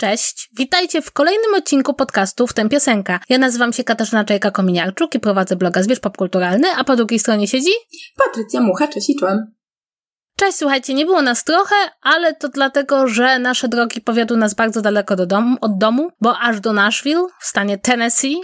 Cześć, witajcie w kolejnym odcinku podcastu W tym piosenka. Ja nazywam się Katarzyna Czajka-Kominiarczuk i prowadzę bloga Zwierz Popkulturalny, a po drugiej stronie siedzi... Patrycja Mucha, cześć i czołem. Cześć, słuchajcie, nie było nas trochę, ale to dlatego, że nasze drogi powiodły nas bardzo daleko do domu, od domu, bo aż do Nashville w stanie Tennessee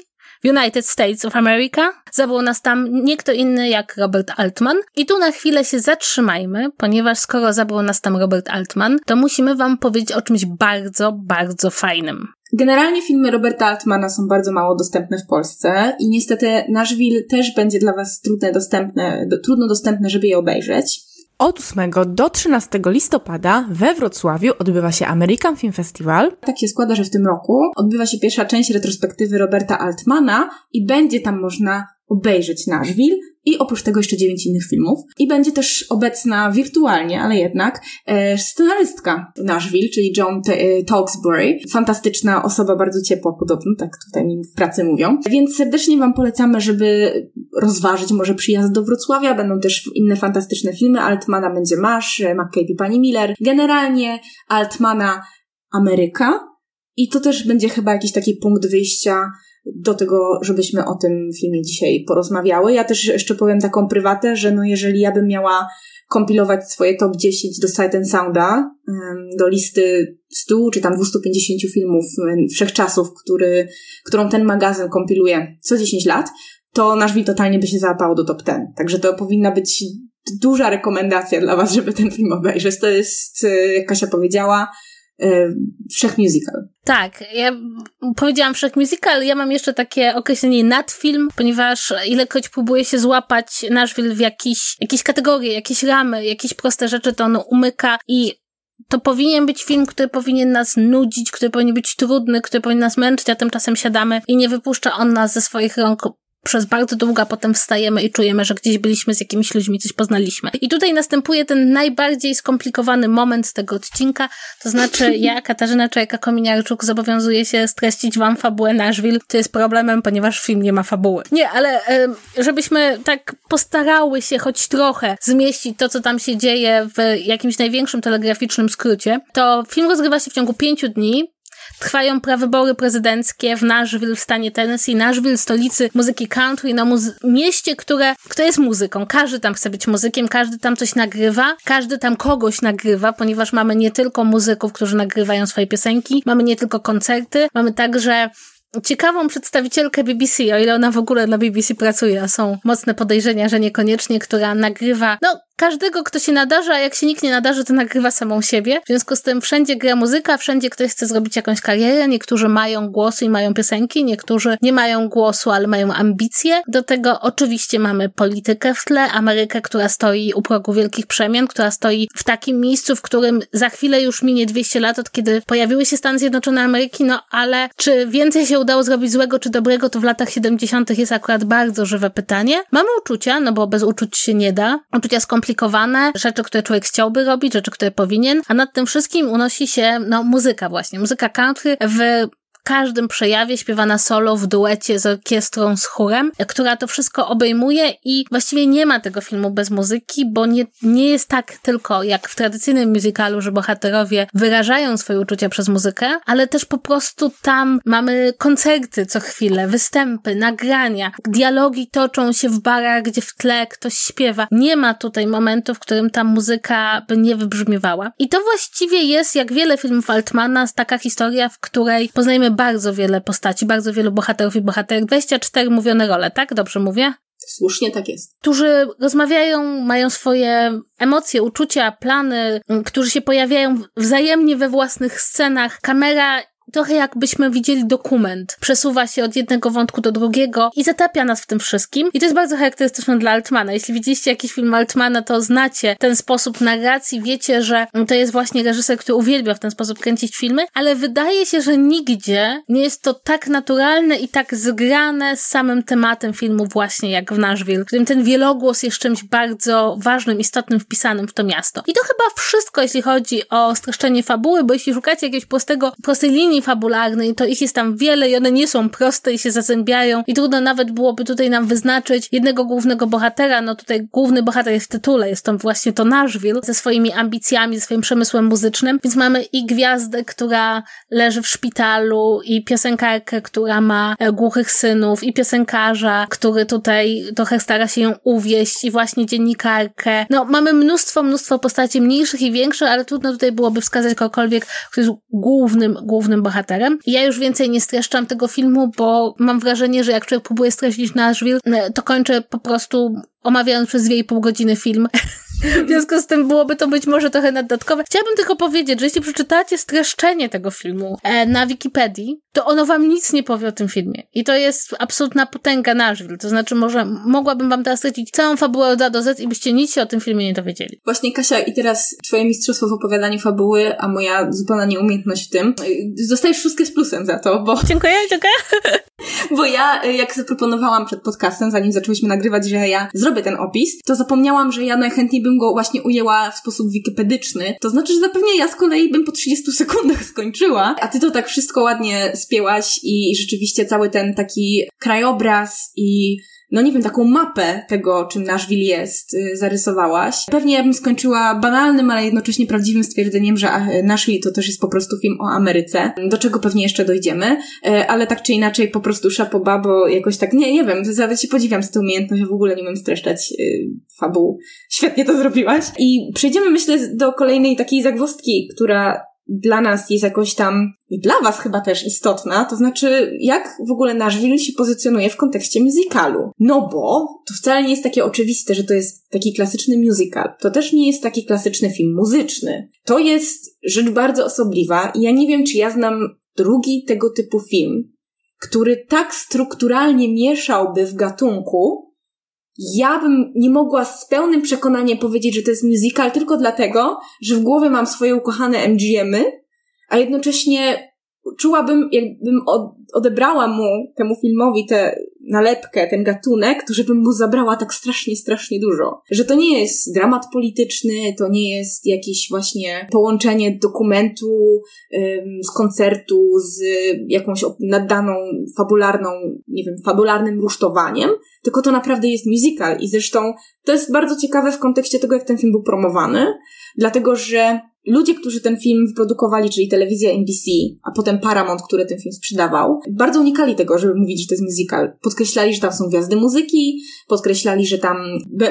United States of America. Zabrał nas tam nie kto inny jak Robert Altman. I tu na chwilę się zatrzymajmy, ponieważ skoro zabrał nas tam Robert Altman, to musimy wam powiedzieć o czymś bardzo, bardzo fajnym. Generalnie filmy Roberta Altmana są bardzo mało dostępne w Polsce i niestety Nashville też będzie dla was trudne dostępne, do, trudno dostępne, żeby je obejrzeć. Od 8 do 13 listopada we Wrocławiu odbywa się American Film Festival. Tak się składa, że w tym roku odbywa się pierwsza część retrospektywy Roberta Altmana i będzie tam można obejrzeć Nashville i oprócz tego jeszcze dziewięć innych filmów. I będzie też obecna wirtualnie, ale jednak, e, scenarystka Nashville, czyli John T- e. Fantastyczna osoba, bardzo ciepła podobno, tak tutaj mi w pracy mówią. Więc serdecznie Wam polecamy, żeby rozważyć może przyjazd do Wrocławia. Będą też inne fantastyczne filmy. Altmana będzie Masz, e, McCabe i Pani Miller. Generalnie Altmana Ameryka. I to też będzie chyba jakiś taki punkt wyjścia do tego, żebyśmy o tym filmie dzisiaj porozmawiały. Ja też jeszcze powiem taką prywatę, że no jeżeli ja bym miała kompilować swoje top 10 do Sight and Sounda, do listy 100 czy tam 250 filmów wszechczasów, który, którą ten magazyn kompiluje co 10 lat, to nasz film totalnie by się załapało do top 10. Także to powinna być duża rekomendacja dla Was, żeby ten film obejrzeć. To jest, e, jak Kasia powiedziała, wszechmusical. Tak, ja powiedziałam wszechmusical, ja mam jeszcze takie określenie nadfilm, ponieważ ilekroć próbuję się złapać Nashville w jakiś, jakieś kategorie, jakieś ramy, jakieś proste rzeczy, to ono umyka i to powinien być film, który powinien nas nudzić, który powinien być trudny, który powinien nas męczyć, a tymczasem siadamy i nie wypuszcza on nas ze swoich rąk przez bardzo długo, potem wstajemy i czujemy, że gdzieś byliśmy z jakimiś ludźmi, coś poznaliśmy. I tutaj następuje ten najbardziej skomplikowany moment tego odcinka, to znaczy ja, Katarzyna Czajka-Kominiarczuk, zobowiązuję się streścić wam fabułę Nashville, to jest problemem, ponieważ film nie ma fabuły. Nie, ale żebyśmy tak postarały się choć trochę zmieścić to, co tam się dzieje w jakimś największym telegraficznym skrócie, to film rozgrywa się w ciągu pięciu dni, Trwają prawybory prezydenckie w Nashville w stanie Tennessee. Nashville, stolicy muzyki country, na muzy- mieście, które, które jest muzyką. Każdy tam chce być muzykiem, każdy tam coś nagrywa, każdy tam kogoś nagrywa, ponieważ mamy nie tylko muzyków, którzy nagrywają swoje piosenki, mamy nie tylko koncerty, mamy także ciekawą przedstawicielkę BBC, o ile ona w ogóle na BBC pracuje, a są mocne podejrzenia, że niekoniecznie, która nagrywa, no, każdego, kto się nadarzy, a jak się nikt nie nadarzy, to nagrywa samą siebie. W związku z tym wszędzie gra muzyka, wszędzie ktoś chce zrobić jakąś karierę, niektórzy mają głosy i mają piosenki, niektórzy nie mają głosu, ale mają ambicje. Do tego oczywiście mamy politykę w tle, Amerykę, która stoi u progu wielkich przemian, która stoi w takim miejscu, w którym za chwilę już minie 200 lat od kiedy pojawiły się Stany Zjednoczone Ameryki, no ale czy więcej się udało zrobić złego czy dobrego, to w latach 70. jest akurat bardzo żywe pytanie. Mamy uczucia, no bo bez uczuć się nie da. Uczucia skomplikowane skomplikowane, rzeczy, które człowiek chciałby robić, rzeczy, które powinien, a nad tym wszystkim unosi się, no, muzyka właśnie, muzyka country w każdym przejawie śpiewana solo w duecie z orkiestrą, z chórem, która to wszystko obejmuje i właściwie nie ma tego filmu bez muzyki, bo nie, nie jest tak tylko jak w tradycyjnym musicalu, że bohaterowie wyrażają swoje uczucia przez muzykę, ale też po prostu tam mamy koncerty co chwilę, występy, nagrania, dialogi toczą się w barach, gdzie w tle ktoś śpiewa. Nie ma tutaj momentu, w którym ta muzyka by nie wybrzmiewała. I to właściwie jest, jak wiele filmów Altmana, taka historia, w której poznajemy bardzo wiele postaci, bardzo wielu bohaterów i bohaterek. 24 mówione role, tak? Dobrze mówię? Słusznie tak jest. Którzy rozmawiają, mają swoje emocje, uczucia, plany, którzy się pojawiają wzajemnie we własnych scenach. Kamera trochę jakbyśmy widzieli dokument. Przesuwa się od jednego wątku do drugiego i zatapia nas w tym wszystkim. I to jest bardzo charakterystyczne dla Altmana. Jeśli widzieliście jakiś film Altmana, to znacie ten sposób narracji, wiecie, że to jest właśnie reżyser, który uwielbia w ten sposób kręcić filmy, ale wydaje się, że nigdzie nie jest to tak naturalne i tak zgrane z samym tematem filmu właśnie jak w Nashville, w którym ten wielogłos jest czymś bardzo ważnym, istotnym, wpisanym w to miasto. I to chyba wszystko, jeśli chodzi o streszczenie fabuły, bo jeśli szukacie jakiegoś prostego, prostej linii linii fabularnej, to ich jest tam wiele i one nie są proste i się zazębiają. I trudno nawet byłoby tutaj nam wyznaczyć jednego głównego bohatera, no tutaj główny bohater jest w tytule, jest to właśnie to Nashville ze swoimi ambicjami, ze swoim przemysłem muzycznym, więc mamy i gwiazdę, która leży w szpitalu i piosenkarkę, która ma e, głuchych synów i piosenkarza, który tutaj trochę stara się ją uwieść i właśnie dziennikarkę. No mamy mnóstwo, mnóstwo postaci mniejszych i większych, ale trudno tutaj byłoby wskazać kogokolwiek, kto jest głównym, głównym bohaterem. Ja już więcej nie streszczam tego filmu, bo mam wrażenie, że jak człowiek próbuje streścić Nashville, to kończy po prostu omawiając przez dwie i pół godziny film. W związku z tym byłoby to być może trochę naddatkowe. Chciałabym tylko powiedzieć, że jeśli przeczytacie streszczenie tego filmu e, na Wikipedii, to ono wam nic nie powie o tym filmie. I to jest absolutna potęga Nashville. To znaczy, może mogłabym wam teraz stracić całą fabułę od A do Z i byście nic się o tym filmie nie dowiedzieli. Właśnie, Kasia, i teraz twoje mistrzostwo w opowiadaniu fabuły, a moja zupełna nieumiejętność w tym. Dostajesz szóstkę z plusem za to, bo... Dziękuję, dziękuję. Bo ja, jak zaproponowałam przed podcastem, zanim zaczęłyśmy nagrywać, że ja zrobię ten opis, to zapomniałam, że ja najchętniej bym go właśnie ujęła w sposób wikipedyczny. To znaczy, że zapewne ja z kolei bym po 30 sekundach skończyła, a ty to tak wszystko ładnie spięłaś i rzeczywiście cały ten taki krajobraz i no nie wiem, taką mapę tego, czym Nashville jest, y, zarysowałaś. Pewnie ja bym skończyła banalnym, ale jednocześnie prawdziwym stwierdzeniem, że Nashville to też jest po prostu film o Ameryce, do czego pewnie jeszcze dojdziemy, y, ale tak czy inaczej po prostu szapoba, bo jakoś tak, nie, nie wiem, nawet się podziwiam z tą umiejętność, w ogóle nie umiem streszczać y, fabuł. Świetnie to zrobiłaś. I przejdziemy, myślę, do kolejnej takiej zagwostki, która dla nas jest jakoś tam, i dla was chyba też istotna, to znaczy, jak w ogóle Nashville się pozycjonuje w kontekście musicalu. No bo to wcale nie jest takie oczywiste, że to jest taki klasyczny musical. To też nie jest taki klasyczny film muzyczny. To jest rzecz bardzo osobliwa i ja nie wiem, czy ja znam drugi tego typu film, który tak strukturalnie mieszałby w gatunku, ja bym nie mogła z pełnym przekonaniem powiedzieć, że to jest musical tylko dlatego, że w głowie mam swoje ukochane MGM-y, a jednocześnie czułabym, jakbym odebrała mu, temu filmowi tę nalepkę, ten gatunek, to żebym mu zabrała tak strasznie, strasznie dużo. Że to nie jest dramat polityczny, to nie jest jakieś właśnie połączenie dokumentu ym, z koncertu z jakąś naddaną fabularną, nie wiem, fabularnym rusztowaniem, tylko to naprawdę jest musical i zresztą to jest bardzo ciekawe w kontekście tego, jak ten film był promowany, dlatego że ludzie, którzy ten film wyprodukowali, czyli telewizja NBC, a potem Paramount, który ten film sprzedawał, bardzo unikali tego, żeby mówić, że to jest musical. Podkreślali, że tam są gwiazdy muzyki, podkreślali, że tam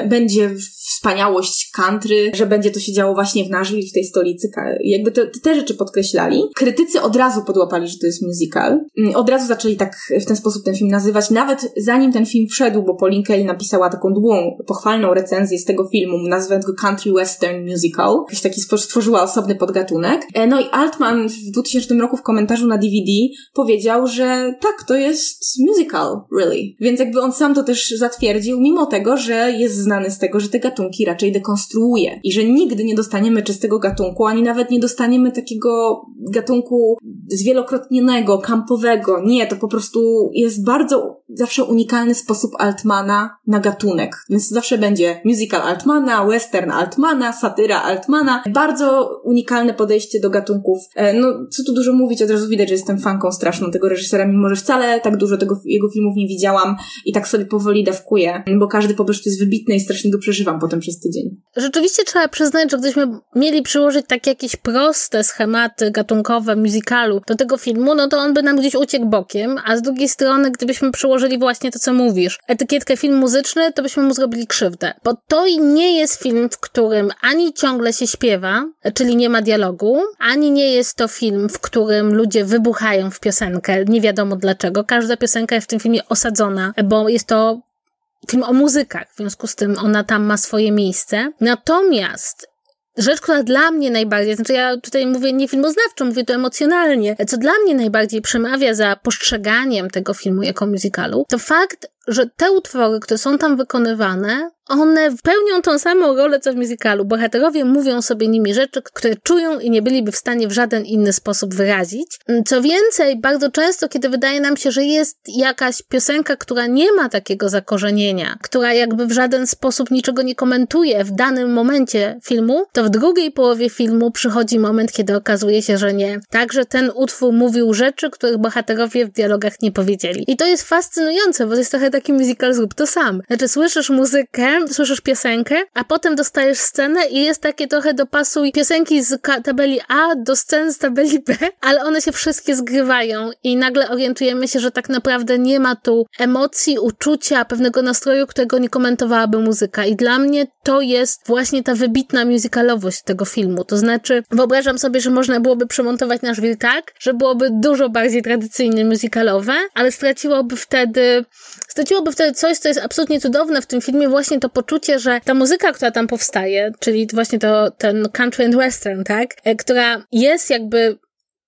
będzie wspaniałość country, że będzie to się działo właśnie w Nashville, w tej stolicy. Jakby te, te rzeczy podkreślali. Krytycy od razu podłapali, że to jest musical. Mm, od razu zaczęli tak w ten sposób ten film nazywać, nawet zanim ten film wszedł, bo Pauline Kael napisała taką długą, pochwalną recenzję z tego filmu, nazwając go Country Western Musical. Jakiś taki stworzyła osobny podgatunek. E, no i Altman w 2000 roku w komentarzu na DVD powiedział, że tak, to jest musical, really. Więc jakby on sam to też zatwierdził, mimo tego, że jest znany z tego, że te gatunki raczej dekonstruuje i że nigdy nie dostaniemy czystego gatunku, ani nawet nie dostaniemy takiego gatunku zwielokrotnionego, kampowego. Nie, to po prostu jest bardzo zawsze unikalny sposób Altmana na gatunek. Więc zawsze będzie musical Altmana, western Altmana, satyra Altmana. Bardzo unikalne podejście do gatunków. E, no, co tu dużo mówić, od razu widać, że jestem fanką straszną tego reżysera, mimo że wcale tak dużo tego, jego filmów nie widziałam i tak sobie powoli dawkuję, bo każdy po prostu jest wybitny i strasznie go przeżywam potem przez tydzień. Rzeczywiście trzeba przyznać, że gdybyśmy mieli przyłożyć takie jakieś proste schematy gatunkowe musicalu do tego filmu, no to on by nam gdzieś uciekł bokiem, a z drugiej strony, gdybyśmy przyłożyli właśnie to, co mówisz, etykietkę film muzyczny, to byśmy mu zrobili krzywdę. Bo to nie jest film, w którym ani ciągle się śpiewa, czyli nie ma dialogu, ani nie jest to film, w którym ludzie wybuchają w piosenkę, nie wiadomo dlaczego. Każda piosenka jest w tym filmie osadzona, bo jest to film o muzykach, w związku z tym ona tam ma swoje miejsce. Natomiast rzecz, która dla mnie najbardziej, znaczy ja tutaj mówię nie filmoznawczo, mówię to emocjonalnie, co dla mnie najbardziej przemawia za postrzeganiem tego filmu jako musicalu, to fakt, że te utwory, które są tam wykonywane, one pełnią tą samą rolę, co w musicalu. Bohaterowie mówią sobie nimi rzeczy, które czują i nie byliby w stanie w żaden inny sposób wyrazić. Co więcej, bardzo często, kiedy wydaje nam się, że jest jakaś piosenka, która nie ma takiego zakorzenienia, która jakby w żaden sposób niczego nie komentuje w danym momencie filmu, to w drugiej połowie filmu przychodzi moment, kiedy okazuje się, że nie. Także ten utwór mówił rzeczy, których bohaterowie w dialogach nie powiedzieli. I to jest fascynujące, bo to jest trochę taki musical zrób to sam. Znaczy słyszysz muzykę, słyszysz piosenkę, a potem dostajesz scenę i jest takie trochę dopasuj piosenki z tabeli A do scen z tabeli B, ale one się wszystkie zgrywają i nagle orientujemy się, że tak naprawdę nie ma tu emocji, uczucia, pewnego nastroju, którego nie komentowałaby muzyka. I dla mnie to jest właśnie ta wybitna musicalowość tego filmu. To znaczy, wyobrażam sobie, że można byłoby przemontować nasz film tak, że byłoby dużo bardziej tradycyjnie musicalowe, ale straciłoby wtedy, straciłoby wtedy coś, co jest absolutnie cudowne w tym filmie, właśnie to poczucie, że ta muzyka, która tam powstaje, czyli właśnie to, ten country and western, tak, e, która jest jakby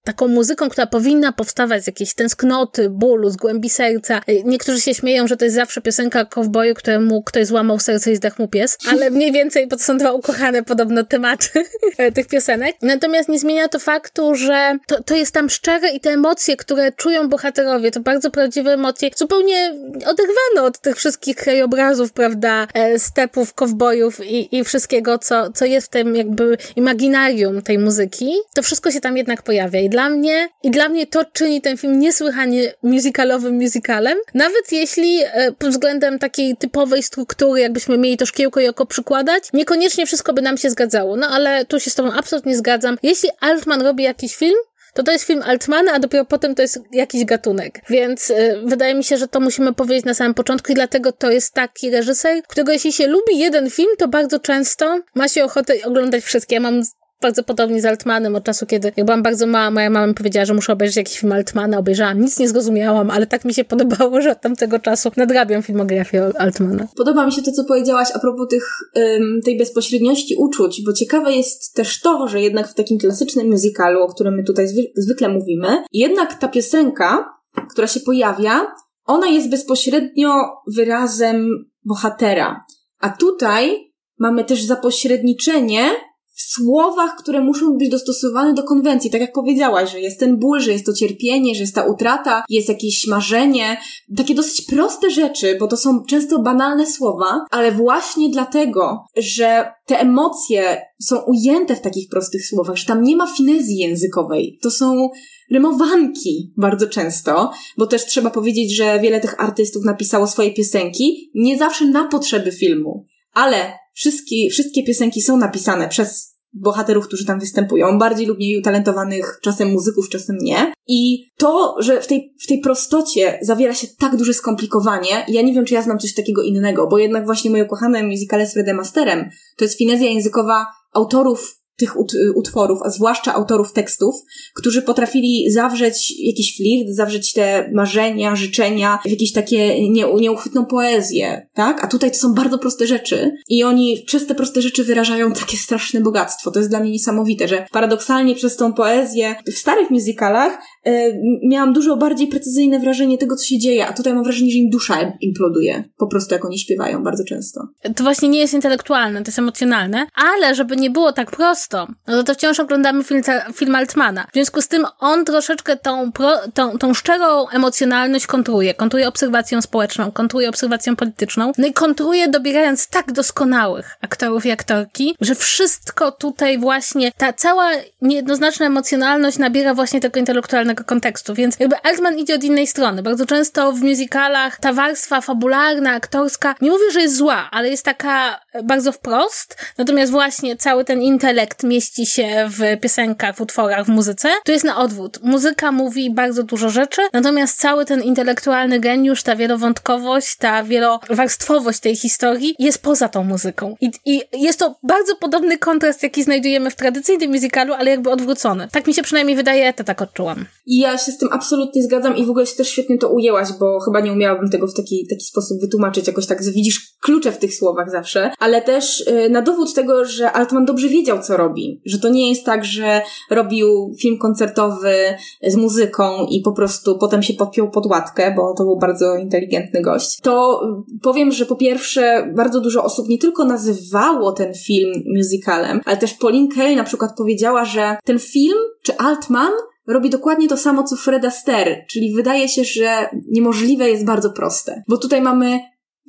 taką muzyką, która powinna powstawać z jakiejś tęsknoty, bólu, z głębi serca. Niektórzy się śmieją, że to jest zawsze piosenka kowboju, któremu ktoś złamał serce i zdechł mu pies, ale mniej więcej, to są dwa ukochane podobno tematy tych piosenek. Natomiast nie zmienia to faktu, że to, to jest tam szczere i te emocje, które czują bohaterowie, to bardzo prawdziwe emocje, zupełnie oderwane od tych wszystkich krajobrazów, prawda, e, stepów, kowbojów i, i wszystkiego, co, co jest w tym jakby imaginarium tej muzyki. To wszystko się tam jednak pojawia i dla mnie, i dla mnie to czyni ten film niesłychanie musicalowym musicalem, nawet jeśli e, pod względem takiej typowej struktury, jakbyśmy mieli to szkiełko i oko przykładać, niekoniecznie wszystko by nam się zgadzało. No ale tu się z tobą absolutnie zgadzam. Jeśli Altman robi jakiś film, to to jest film Altmana, a dopiero potem to jest jakiś gatunek. Więc y, wydaje mi się, że to musimy powiedzieć na samym początku i dlatego to jest taki reżyser, którego jeśli się lubi jeden film, to bardzo często ma się ochotę oglądać wszystkie. Ja mam bardzo podobnie z Altmanem od czasu, kiedy jak byłam bardzo mała, moja mama mi powiedziała, że muszę obejrzeć jakiś film Altmana, obejrzałam, nic nie zrozumiałam, ale tak mi się podobało, że od tamtego czasu nadrabiam filmografię Altmana. Podoba mi się to, co powiedziałaś a propos tych, tej bezpośredniości uczuć, bo ciekawe jest też to, że jednak w takim klasycznym musicalu, o którym my tutaj zwy- zwykle mówimy, jednak ta piosenka, która się pojawia, ona jest bezpośrednio wyrazem bohatera. A tutaj mamy też zapośredniczenie w słowach, które muszą być dostosowane do konwencji. Tak jak powiedziałaś, że jest ten ból, że jest to cierpienie, że jest ta utrata, jest jakieś marzenie. Takie dosyć proste rzeczy, bo to są często banalne słowa, ale właśnie dlatego, że te emocje są ujęte w takich prostych słowach, że tam nie ma finezji językowej. To są rymowanki bardzo często, bo też trzeba powiedzieć, że wiele tych artystów napisało swoje piosenki, nie zawsze na potrzeby filmu, ale wszystkie, wszystkie piosenki są napisane przez bohaterów, którzy tam występują, bardziej lub mniej utalentowanych, czasem muzyków, czasem nie. I to, że w tej, w tej prostocie zawiera się tak duże skomplikowanie, ja nie wiem, czy ja znam coś takiego innego, bo jednak właśnie moje ukochane musicale z Fredem Masterem to jest finezja językowa autorów tych utworów, a zwłaszcza autorów tekstów, którzy potrafili zawrzeć jakiś flirt, zawrzeć te marzenia, życzenia w jakieś takie nie, nieuchwytną poezję, tak? A tutaj to są bardzo proste rzeczy i oni przez te proste rzeczy wyrażają takie straszne bogactwo. To jest dla mnie niesamowite, że paradoksalnie przez tą poezję w starych musicalach y, miałam dużo bardziej precyzyjne wrażenie tego, co się dzieje, a tutaj mam wrażenie, że im dusza imploduje. Po prostu jak oni śpiewają bardzo często. To właśnie nie jest intelektualne, to jest emocjonalne, ale żeby nie było tak no to, to wciąż oglądamy film, film Altmana. W związku z tym on troszeczkę tą, pro, tą, tą szczerą emocjonalność kontruje. Kontruje obserwacją społeczną, kontruje obserwacją polityczną, no i kontruje dobierając tak doskonałych aktorów i aktorki, że wszystko tutaj właśnie, ta cała niejednoznaczna emocjonalność nabiera właśnie tego intelektualnego kontekstu, więc jakby Altman idzie od innej strony. Bardzo często w musicalach ta warstwa fabularna, aktorska, nie mówię, że jest zła, ale jest taka bardzo wprost, natomiast właśnie cały ten intelekt mieści się w piosenkach, w utworach, w muzyce, to jest na odwrót. Muzyka mówi bardzo dużo rzeczy, natomiast cały ten intelektualny geniusz, ta wielowątkowość, ta wielowarstwowość tej historii jest poza tą muzyką. I, I, jest to bardzo podobny kontrast, jaki znajdujemy w tradycyjnym musicalu, ale jakby odwrócony. Tak mi się przynajmniej wydaje, to tak odczułam. I ja się z tym absolutnie zgadzam i w ogóle się też świetnie to ujęłaś, bo chyba nie umiałabym tego w taki, taki sposób wytłumaczyć jakoś tak, widzisz klucze w tych słowach zawsze, ale też yy, na dowód tego, że Altman dobrze wiedział, co robi, że to nie jest tak, że robił film koncertowy z muzyką i po prostu potem się podpiął pod łatkę, bo to był bardzo inteligentny gość, to powiem, że po pierwsze bardzo dużo osób nie tylko nazywało ten film musicalem, ale też Pauline Kael na przykład powiedziała, że ten film, czy Altman robi dokładnie to samo, co Fred Astaire, czyli wydaje się, że niemożliwe jest bardzo proste. Bo tutaj mamy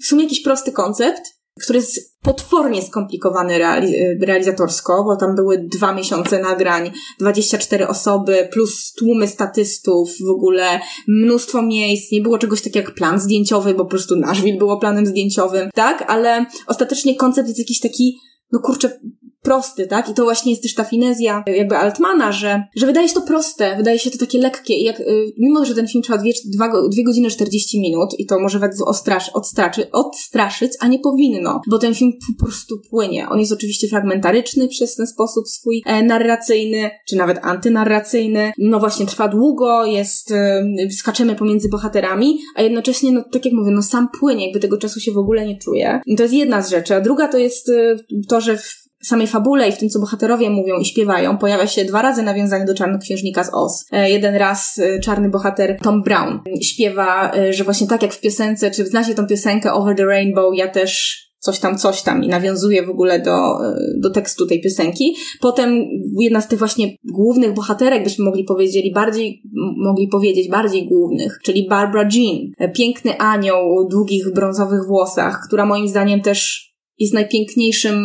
w sumie jakiś prosty koncept, który jest potwornie skomplikowany reali realizatorsko, bo tam były dwa miesiące nagrań, 24 osoby, plus tłumy statystów, w ogóle mnóstwo miejsc, nie było czegoś takiego jak plan zdjęciowy, bo po prostu Nashville było planem zdjęciowym, tak? Ale ostatecznie koncept jest jakiś taki no kurczę, prosty, tak? I to właśnie jest też ta finezja jakby Altmana, że, że wydaje się to proste, wydaje się to takie lekkie i jak, y, mimo, że ten film trwa 2, godziny 40 minut i to może bardzo ostrasz, odstraszy, odstraszyć, a nie powinno, bo ten film po prostu płynie. On jest oczywiście fragmentaryczny przez ten sposób swój e, narracyjny, czy nawet antynarracyjny. No właśnie, trwa długo, jest, e, skaczemy pomiędzy bohaterami, a jednocześnie, no tak jak mówię, no sam płynie, jakby tego czasu się w ogóle nie czuje. I to jest jedna z rzeczy, a druga to jest e, to, że w samej fabule i w tym, co bohaterowie mówią i śpiewają, pojawia się dwa razy nawiązanie do Czarnoksiężnika z Oz. E, jeden raz e, czarny bohater Tom Brown śpiewa, e, że właśnie tak jak w piosence, czy znacie tą piosenkę Over the Rainbow, ja też coś tam, coś tam i nawiązuje w ogóle do, do tekstu tej piosenki. Potem jedna z tych właśnie głównych bohaterek, byśmy mogli powiedzieli, bardziej, mogli powiedzieć bardziej głównych, czyli Barbara Jean, piękny anioł o długich brązowych włosach, która moim zdaniem też jest najpiękniejszym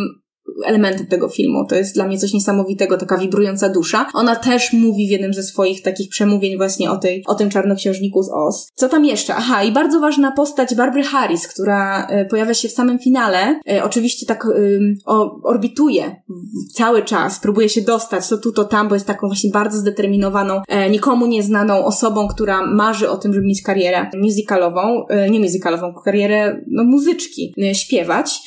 elementem tego filmu. To jest dla mnie coś niesamowitego, taka wibrująca dusza. Ona też mówi w jednym ze swoich takich przemówień właśnie o tej, o tym czarnoksiężniku z Oz. Co tam jeszcze? Aha, i bardzo ważna postać Barbary Harris, która y, pojawia się w samym finale. Y, oczywiście tak y, o, orbituje cały czas, próbuje się dostać to tu, to tam, bo jest taką właśnie bardzo zdeterminowaną, e, nikomu nieznaną osobą, która marzy o tym, żeby mieć karierę musicalową, nie musicalową, karierę no, muzyczki, śpiewać.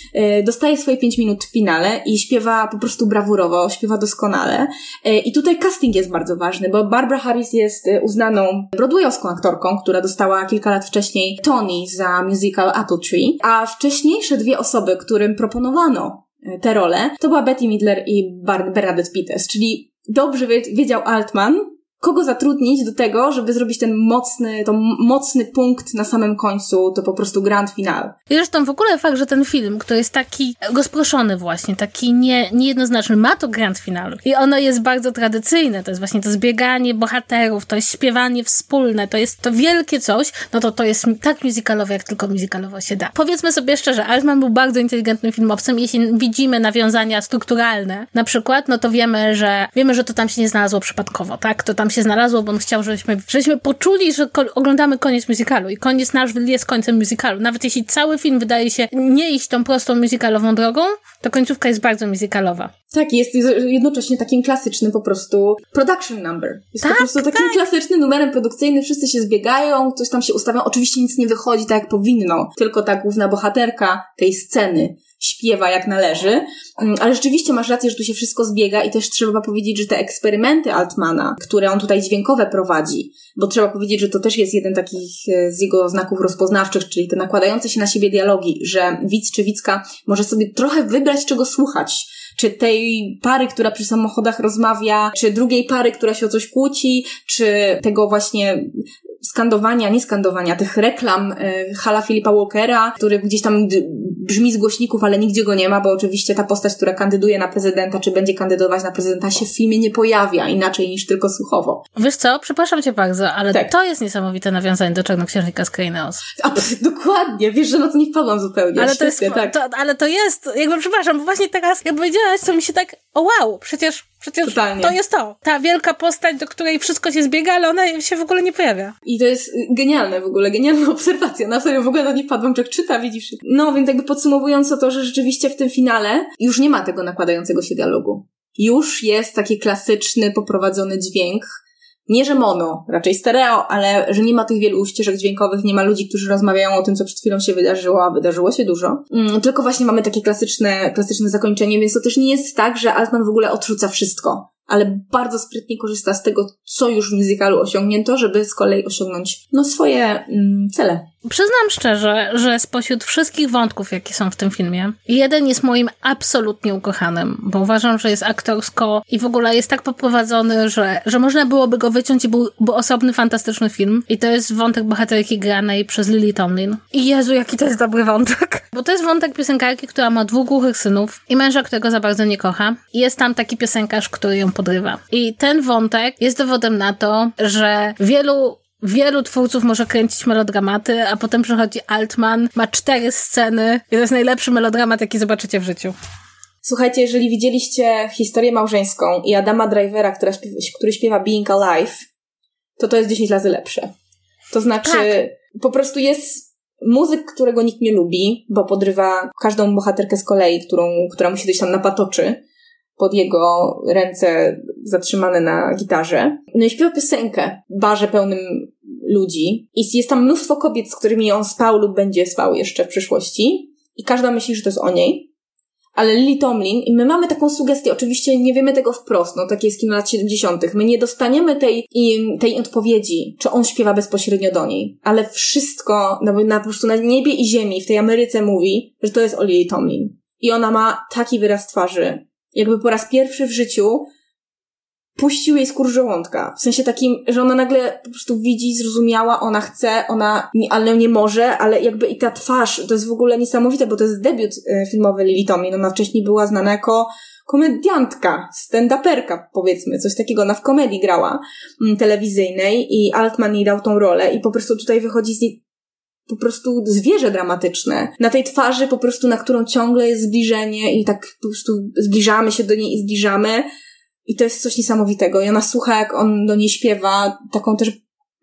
Dostaje swoje pięć minut w finale i śpiewa po prostu brawurowo, śpiewa doskonale. E, I tutaj casting jest bardzo ważny, bo Barbara Harris jest e, uznaną broadwayowską aktorką, która dostała kilka lat wcześniej Tony za musical Apple Tree, a wcześniejsze dwie osoby, którym proponowano e, te role, to była Betty Midler i Bernadette Peters, czyli dobrze wiedział Altman, kogo zatrudnić do tego, żeby zrobić ten mocny, to mocny punkt na samym końcu, to po prostu grand final. I zresztą w ogóle fakt, że ten film, który jest taki rozproszony właśnie, taki nie, niejednoznaczny, ma to grand final. I ono jest bardzo tradycyjne, to jest właśnie to zbieganie bohaterów, to jest śpiewanie wspólne, to jest to wielkie coś, no to to jest tak musicalowe, jak tylko musicalowo się da. Powiedzmy sobie szczerze, Altman był bardzo inteligentnym filmowcem, jeśli widzimy nawiązania strukturalne, na przykład, no to wiemy, że wiemy, że to tam się nie znalazło przypadkowo, tak? To tam tam się znalazło, bo on chciał, żebyśmy, żebyśmy poczuli, że ko oglądamy koniec musicalu i koniec Nashville jest końcem musicalu. Nawet jeśli cały film wydaje się nie iść tą prostą musicalową drogą, to końcówka jest bardzo musicalowa. Tak, jest jednocześnie takim klasycznym po prostu production number. Jest tak, po prostu takim tak. klasycznym numerem produkcyjnym, wszyscy się zbiegają, coś tam się ustawią, oczywiście nic nie wychodzi tak jak powinno, tylko ta główna bohaterka tej sceny śpiewa jak należy, mm, ale rzeczywiście masz rację, że tu się wszystko zbiega i też trzeba powiedzieć, że te eksperymenty Altmana, które on tutaj dźwiękowe prowadzi, bo trzeba powiedzieć, że to też jest jeden takich e, z jego znaków rozpoznawczych, czyli te nakładające się na siebie dialogi, że widz czy widzka może sobie trochę wybrać, czego słuchać. Czy tej pary, która przy samochodach rozmawia, czy drugiej pary, która się o coś kłóci, czy tego właśnie skandowania, nie skandowania, tych reklam y, Hala Filipa Walkera, który gdzieś tam brzmi z głośników, ale nigdzie go nie ma, bo oczywiście ta postać, która kandyduje na prezydenta, czy będzie kandydować na prezydenta, się w filmie nie pojawia inaczej niż tylko słuchowo. Wiesz co, przepraszam cię bardzo, ale tak. to jest niesamowite nawiązanie do Czarnoksiężnika z Kreineos. A, dokładnie, wiesz, że no to nie wpadłam zupełnie. Ale, Świetnie, to jest, tak. to, ale to jest, jakby przepraszam, bo właśnie teraz, jak powiedziałaś, to mi się tak, o wow, przecież Przecież Totalnie. to jest to. Ta wielka postać, do której wszystko się zbiega, ale ona się w ogóle nie pojawia. I to jest genialne w ogóle, genialna obserwacja. Na serio, w ogóle na nie wpadłam, jak czyta, widzisz. No, więc jakby podsumowując to, że rzeczywiście w tym finale już nie ma tego nakładającego się dialogu. Już jest taki klasyczny, poprowadzony dźwięk, nie, że mono, raczej stereo, ale że nie ma tych wielu ścieżek dźwiękowych, nie ma ludzi, którzy rozmawiają o tym, co przed chwilą się wydarzyło, a wydarzyło się dużo. Mm, tylko właśnie mamy takie klasyczne, klasyczne zakończenie, więc to też nie jest tak, że Altman w ogóle odrzuca wszystko. ale bardzo sprytnie korzysta z tego, co już w musicalu osiągnięto, żeby z kolei osiągnąć no, swoje mm, cele. Przyznam szczerze, że spośród wszystkich wątków, jakie są w tym filmie, jeden jest moim absolutnie ukochanym, bo uważam, że jest aktorsko i w ogóle jest tak poprowadzony, że, że można byłoby go wyciąć i byłby osobny, fantastyczny film. I to jest wątek bohaterki granej przez Lily Tomlin. I Jezu, jaki to jest dobry wątek. Bo to jest wątek piosenkarki, która ma dwóch głuchych synów i męża, którego za bardzo nie kocha. I jest tam taki piosenkarz, który ją podrywa. I ten wątek jest dowodem na to, że wielu Wielu twórców może kręcić melodramaty, a potem przychodzi Altman, ma cztery sceny i to jest najlepszy melodramat, jaki zobaczycie w życiu. Słuchajcie, jeżeli widzieliście historię małżeńską i Adama Drivera, która śpiewa, który śpiewa Being Alive, to to jest 10 razy lepsze. To znaczy, tak. po prostu jest muzyk, którego nikt nie lubi, bo podrywa każdą bohaterkę z kolei, którą, która musi coś tam napatoczy pod jego ręce zatrzymane na gitarze. No i śpiewa piosenkę w barze pełnym ludzi. I jest tam mnóstwo kobiet, z którymi on spał lub będzie spał jeszcze w przyszłości. I każda myśli, że to jest o niej. Ale Lily Tomlin, i my mamy taką sugestię, oczywiście nie wiemy tego wprost, no takie jest kino lat 70. My nie dostaniemy tej, tej odpowiedzi, czy on śpiewa bezpośrednio do niej. Ale wszystko, na, na, po prostu na niebie i ziemi w tej Ameryce mówi, że to jest o Lily Tomlin. I ona ma taki wyraz twarzy, jakby po raz pierwszy w życiu puścił jej skór żołądka. W sensie takim, że ona nagle po prostu widzi, zrozumiała, ona chce, ona, ale nie może, ale jakby i ta twarz, to jest w ogóle niesamowite, bo to jest debiut e, filmowy Lili Tomlin. Ona wcześniej była znana jako komediantka, stand-uperka, powiedzmy, coś takiego. Ona w komedii grała mm, telewizyjnej i Altman jej dał tą rolę i po prostu tutaj wychodzi z niej po prostu zwierzę dramatyczne. Na tej twarzy po prostu, na którą ciągle jest zbliżenie i tak po prostu zbliżamy się do niej i zbliżamy. I to jest coś niesamowitego. I ona słucha, jak on do niej śpiewa taką też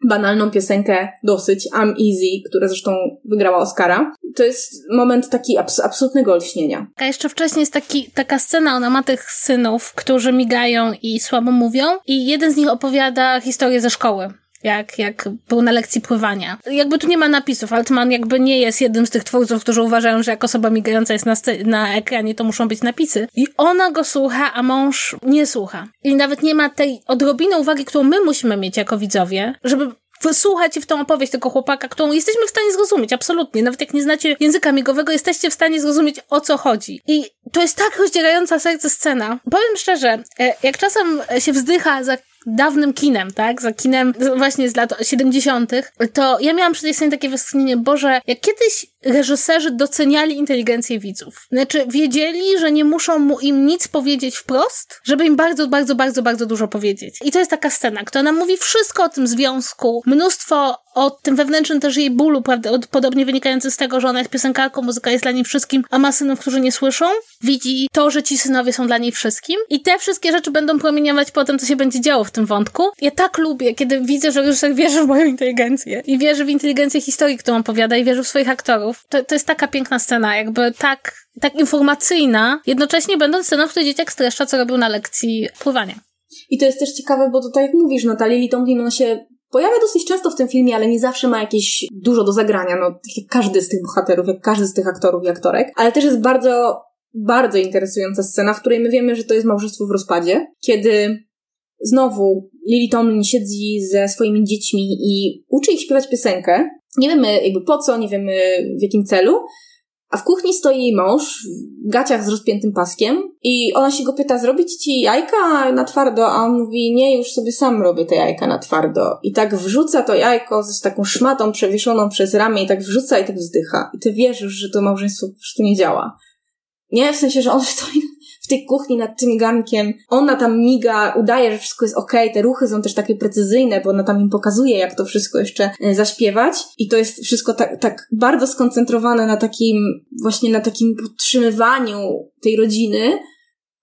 banalną piosenkę dosyć, I'm Easy, która zresztą wygrała Oscara. To jest moment taki abs absolutnego olśnienia. A jeszcze wcześniej jest taki, taka scena, ona ma tych synów, którzy migają i słabo mówią i jeden z nich opowiada historię ze szkoły jak, jak był na lekcji pływania. Jakby tu nie ma napisów, Altman jakby nie jest jednym z tych twórców, którzy uważają, że jak osoba migająca jest na, na ekranie, to muszą być napisy. I ona go słucha, a mąż nie słucha. I nawet nie ma tej odrobiny uwagi, którą my musimy mieć jako widzowie, żeby wysłuchać w tą opowieść tego chłopaka, którą jesteśmy w stanie zrozumieć, absolutnie. Nawet jak nie znacie języka migowego, jesteście w stanie zrozumieć, o co chodzi. I to jest tak rozdzierająca serce scena. Powiem szczerze, e, jak czasem się wzdycha za dawnym kinem, tak? Za kinem właśnie z lat 70., to ja miałam przy tej scenie takie westchnienie, Boże, jak kiedyś reżyserzy doceniali inteligencję widzów. Znaczy, wiedzieli, że nie muszą mu im nic powiedzieć wprost, żeby im bardzo, bardzo, bardzo, bardzo dużo powiedzieć. I to jest taka scena, która nam mówi wszystko o tym związku, mnóstwo o tym wewnętrznym też jej bólu, podobnie wynikający z tego, że ona jest piosenkarką, muzyka jest dla niej wszystkim, a ma synów, którzy nie słyszą. Widzi to, że ci synowie są dla niej wszystkim. I te wszystkie rzeczy będą promieniować potem, co się będzie działo w tym wątku. Ja tak lubię, kiedy widzę, że reżyser wierzy w moją inteligencję i wierzy w inteligencję historii, którą opowiada i wierzy w swoich aktorów. To, to jest taka piękna scena, jakby tak, tak informacyjna, jednocześnie będąc sceną, w której dzieciak streszcza, co robił na lekcji pływania. I to jest też ciekawe, bo tutaj jak mówisz, ta Lily Tomlin, ona się pojawia dosyć często w tym filmie, ale nie zawsze ma jakieś dużo do zagrania, no tak jak każdy z tych bohaterów, jak każdy z tych aktorów i aktorek, ale też jest bardzo, bardzo interesująca scena, w której my wiemy, że to jest małżeństwo w rozpadzie, kiedy znowu Lily Tomlin siedzi ze swoimi dziećmi i uczy ich śpiewać piosenkę. Nie wiemy jakby po co, nie wiemy w jakim celu, a w kuchni stoi jej mąż w gaciach z rozpiętym paskiem i ona się go pyta, zrobić ci jajka na twardo? A on mówi, nie, już sobie sam robię te jajka na twardo. I tak wrzuca to jajko z taką szmatą przewieszoną przez ramię i tak wrzuca i tak wzdycha. I ty wierzysz, że to małżeństwo po prostu nie działa. Nie, w sensie, że on stoi w tej kuchni nad tym garnkiem. Ona tam miga, udaje, że wszystko jest okej. Okay. Te ruchy są też takie precyzyjne, bo ona tam im pokazuje, jak to wszystko jeszcze e, zaśpiewać. I to jest wszystko tak, tak bardzo skoncentrowane na takim, właśnie na takim podtrzymywaniu tej rodziny,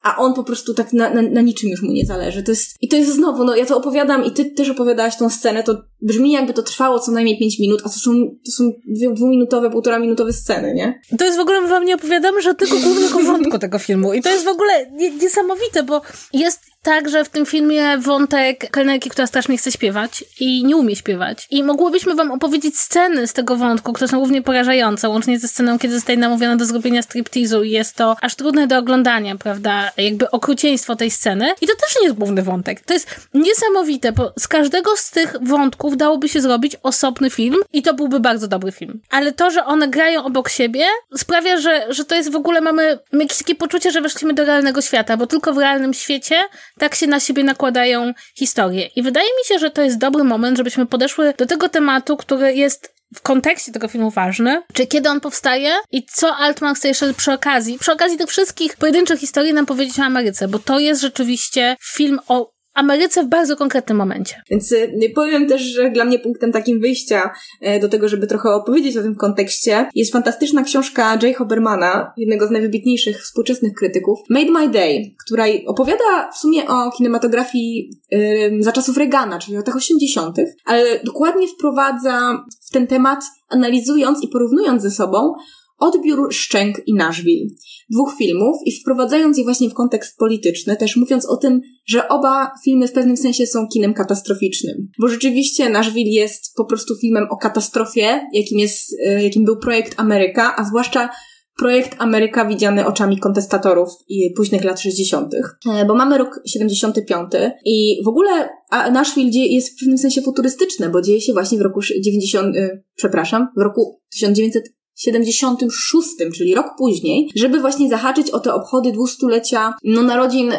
a on po prostu tak na, na, na, niczym już mu nie zależy. To jest, I to jest znowu, no ja to opowiadam i ty też opowiadałaś tą scenę, to brzmi jakby to trwało co najmniej pięć minut, a to są, to są dwie, dwuminutowe, półtora minutowe sceny, nie? To jest w ogóle, my wam nie opowiadamy żadnego głównego wątku tego filmu i to jest w ogóle niesamowite, bo jest także w tym filmie wątek kelnerki, która strasznie chce śpiewać i nie umie śpiewać. I mogłybyśmy wam opowiedzieć sceny z tego wątku, które są równie porażające, łącznie ze sceną, kiedy zostaje namówiona do zrobienia striptizu i jest to aż trudne do oglądania, prawda? Jakby okrucieństwo tej sceny. I to też nie jest główny wątek. To jest niesamowite, bo z każdego z tych wątków dałoby się zrobić osobny film i to byłby bardzo dobry film. Ale to, że one grają obok siebie, sprawia, że, że to jest w ogóle, mamy jakieś takie poczucie, że weszliśmy do realnego świata, bo tylko w realnym świecie tak się na siebie nakładają historie. I wydaje mi się, że to jest dobry moment, żebyśmy podeszły do tego tematu, który jest w kontekście tego filmu ważny, czy kiedy on powstaje i co Altman chce jeszcze przy okazji, przy okazji tych wszystkich pojedynczych historii nam powiedzieć o Ameryce, bo to jest rzeczywiście film o Ameryce w bardzo konkretnym momencie. Więc y, powiem też, że dla mnie punktem takim wyjścia e, do tego, żeby trochę opowiedzieć o tym kontekście, jest fantastyczna książka Jay Hobermana, jednego z najwybitniejszych współczesnych krytyków, Made My Day, która opowiada w sumie o kinematografii za czasów Reagana, czyli latach 80., ale dokładnie wprowadza w ten temat, analizując i porównując ze sobą odbiór Szczęk i Nashville. Dwóch filmów i wprowadzając je właśnie w kontekst polityczny, też mówiąc o tym, że oba filmy w pewnym sensie są kinem katastroficznym. Bo rzeczywiście Nashville jest po prostu filmem o katastrofie, jakim jest, e, jakim był projekt Ameryka, a zwłaszcza projekt Ameryka widziany oczami kontestatorów i późnych lat 60., e, bo mamy rok 75 i w ogóle Nashville jest w pewnym sensie futurystyczne, bo dzieje się właśnie w roku 90, e, przepraszam, w roku 1900 76, czyli rok później, żeby właśnie zahaczyć o te obchody dwustulecia no, narodzin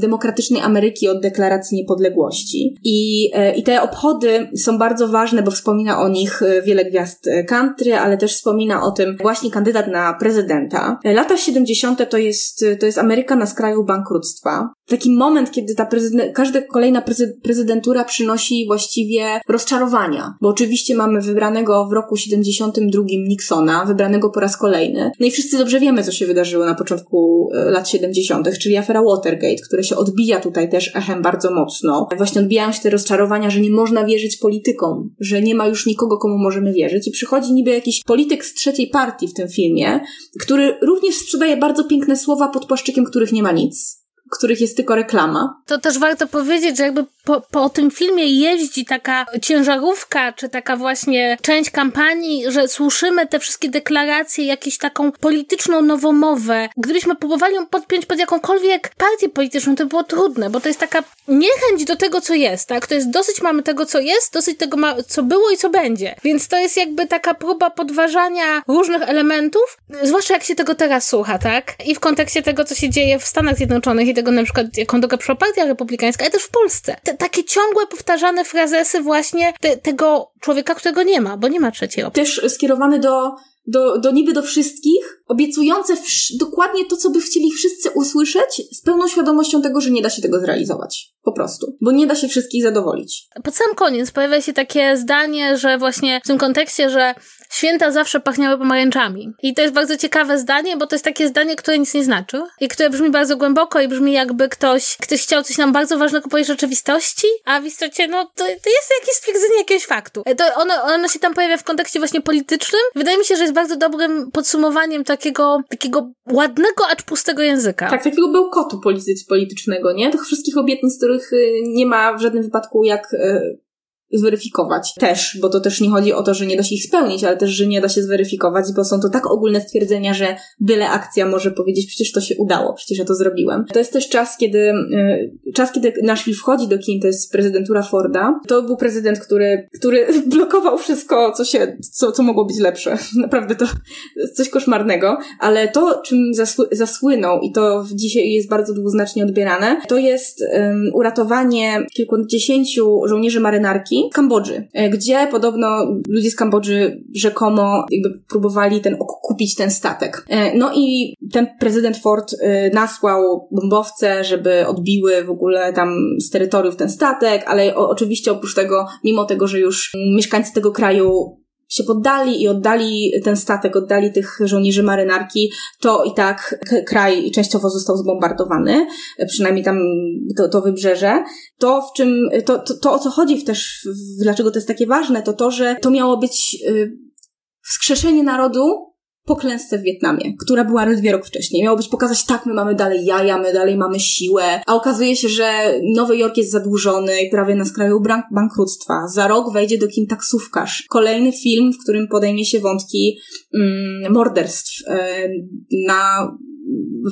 demokratycznej Ameryki od deklaracji niepodległości. I, y, I te obchody są bardzo ważne, bo wspomina o nich e, wiele gwiazd e, country, ale też wspomina o tym właśnie kandydat na prezydenta. Lata 70. to jest, to jest Ameryka na skraju bankructwa. Taki moment, kiedy ta prezydent, każda kolejna prezydentura przynosi właściwie rozczarowania, bo oczywiście mamy wybranego w roku 72 Nixona, wybranego po raz kolejny. No i wszyscy dobrze wiemy, co się wydarzyło na początku e, lat 70., czyli afera Watergate, które się odbija tutaj też echem bardzo mocno. Właśnie odbijają się te rozczarowania, że nie można wierzyć politykom, że nie ma już nikogo, komu możemy wierzyć. I przychodzi niby jakiś polityk z trzeciej partii w tym filmie, który również sprzedaje bardzo piękne słowa pod płaszczykiem, których nie ma nic których jest tylko reklama. To też warto powiedzieć, że jakby po, po tym filmie jeździ taka ciężarówka, czy taka właśnie część kampanii, że słyszymy te wszystkie deklaracje, jakieś taką polityczną nowomowę. Gdybyśmy próbowali ją podpiąć pod jakąkolwiek partię polityczną, to było trudne, bo to jest taka niechęć do tego, co jest, tak? To jest dosyć mamy tego, co jest, dosyć tego, ma, co było i co będzie. Więc to jest jakby taka próba podważania różnych elementów, zwłaszcza jak się tego teraz słucha, tak? I w kontekście tego, co się dzieje w Stanach Zjednoczonych i tego na przykład, jaką drogę przyszła partia republikańska, ale też w Polsce. Te, takie ciągłe, powtarzane frazesy właśnie te, tego człowieka, którego nie ma, bo nie ma trzeciej opcji. Też skierowany do do, do niby do wszystkich, obiecujące dokładnie to, co by chcieli wszyscy usłyszeć, z pełną świadomością tego, że nie da się tego zrealizować. Po prostu. Bo nie da się wszystkich zadowolić. Pod sam koniec pojawia się takie zdanie, że właśnie w tym kontekście, że święta zawsze pachniały pomarańczami. I to jest bardzo ciekawe zdanie, bo to jest takie zdanie, które nic nie znaczy i które brzmi bardzo głęboko i brzmi jakby ktoś, ktoś chciał coś nam bardzo ważnego powiedzieć rzeczywistości, a w istocie, no, to, to jest jakieś stwierdzenie jakiegoś faktu. To ono, ono się tam pojawia w kontekście właśnie politycznym. Wydaje mi się, że jest bardzo dobrym podsumowaniem takiego, takiego ładnego, acz pustego języka. Tak, takiego bełkotu politycznego, nie? Tych wszystkich obietnic, których y, nie ma w żadnym wypadku jak y, zweryfikować też, bo to też nie chodzi o to, że nie da się ich spełnić, ale też, że nie da się zweryfikować, bo są to tak ogólne stwierdzenia, że byle akcja może powiedzieć, przecież to się udało, przecież ja to zrobiłem. To jest też czas, kiedy, y, czas, kiedy Nashville wchodzi do kin, to jest prezydentura Forda. To był prezydent, który, który blokował wszystko, co się, co, co mogło być lepsze. Naprawdę to coś koszmarnego, ale to, czym zasły, zasłynął i to dzisiaj jest bardzo dwuznacznie odbierane, to jest um, uratowanie kilkudziesięciu żołnierzy marynarki Kambodży, e, gdzie podobno ludzie z Kambodży rzekomo jakby próbowali ten kupić ten statek. E, no i ten prezydent Ford e, nasłał bombowce, żeby odbiły w ogóle tam z terytoriów ten statek, ale oczywiście oprócz tego, mimo tego, że już mieszkańcy tego kraju się poddali i oddali ten statek, oddali tych żołnierzy marynarki, to i tak kraj częściowo został zbombardowany, przynajmniej tam to, to wybrzeże. To, w czym, to, to, to o co chodzi też, dlaczego to jest takie ważne, to to, że to miało być y, wskrzeszenie narodu po klęsce w Wietnamie, która była ledwie rok wcześniej. Miało być pokazać, tak, my mamy dalej jaja, my dalej mamy siłę, a okazuje się, że Nowy Jork jest zadłużony i prawie na skraju bankructwa. Za rok wejdzie do kin taksówkarz. Kolejny film, w którym podejmie się wątki mm, morderstw e, na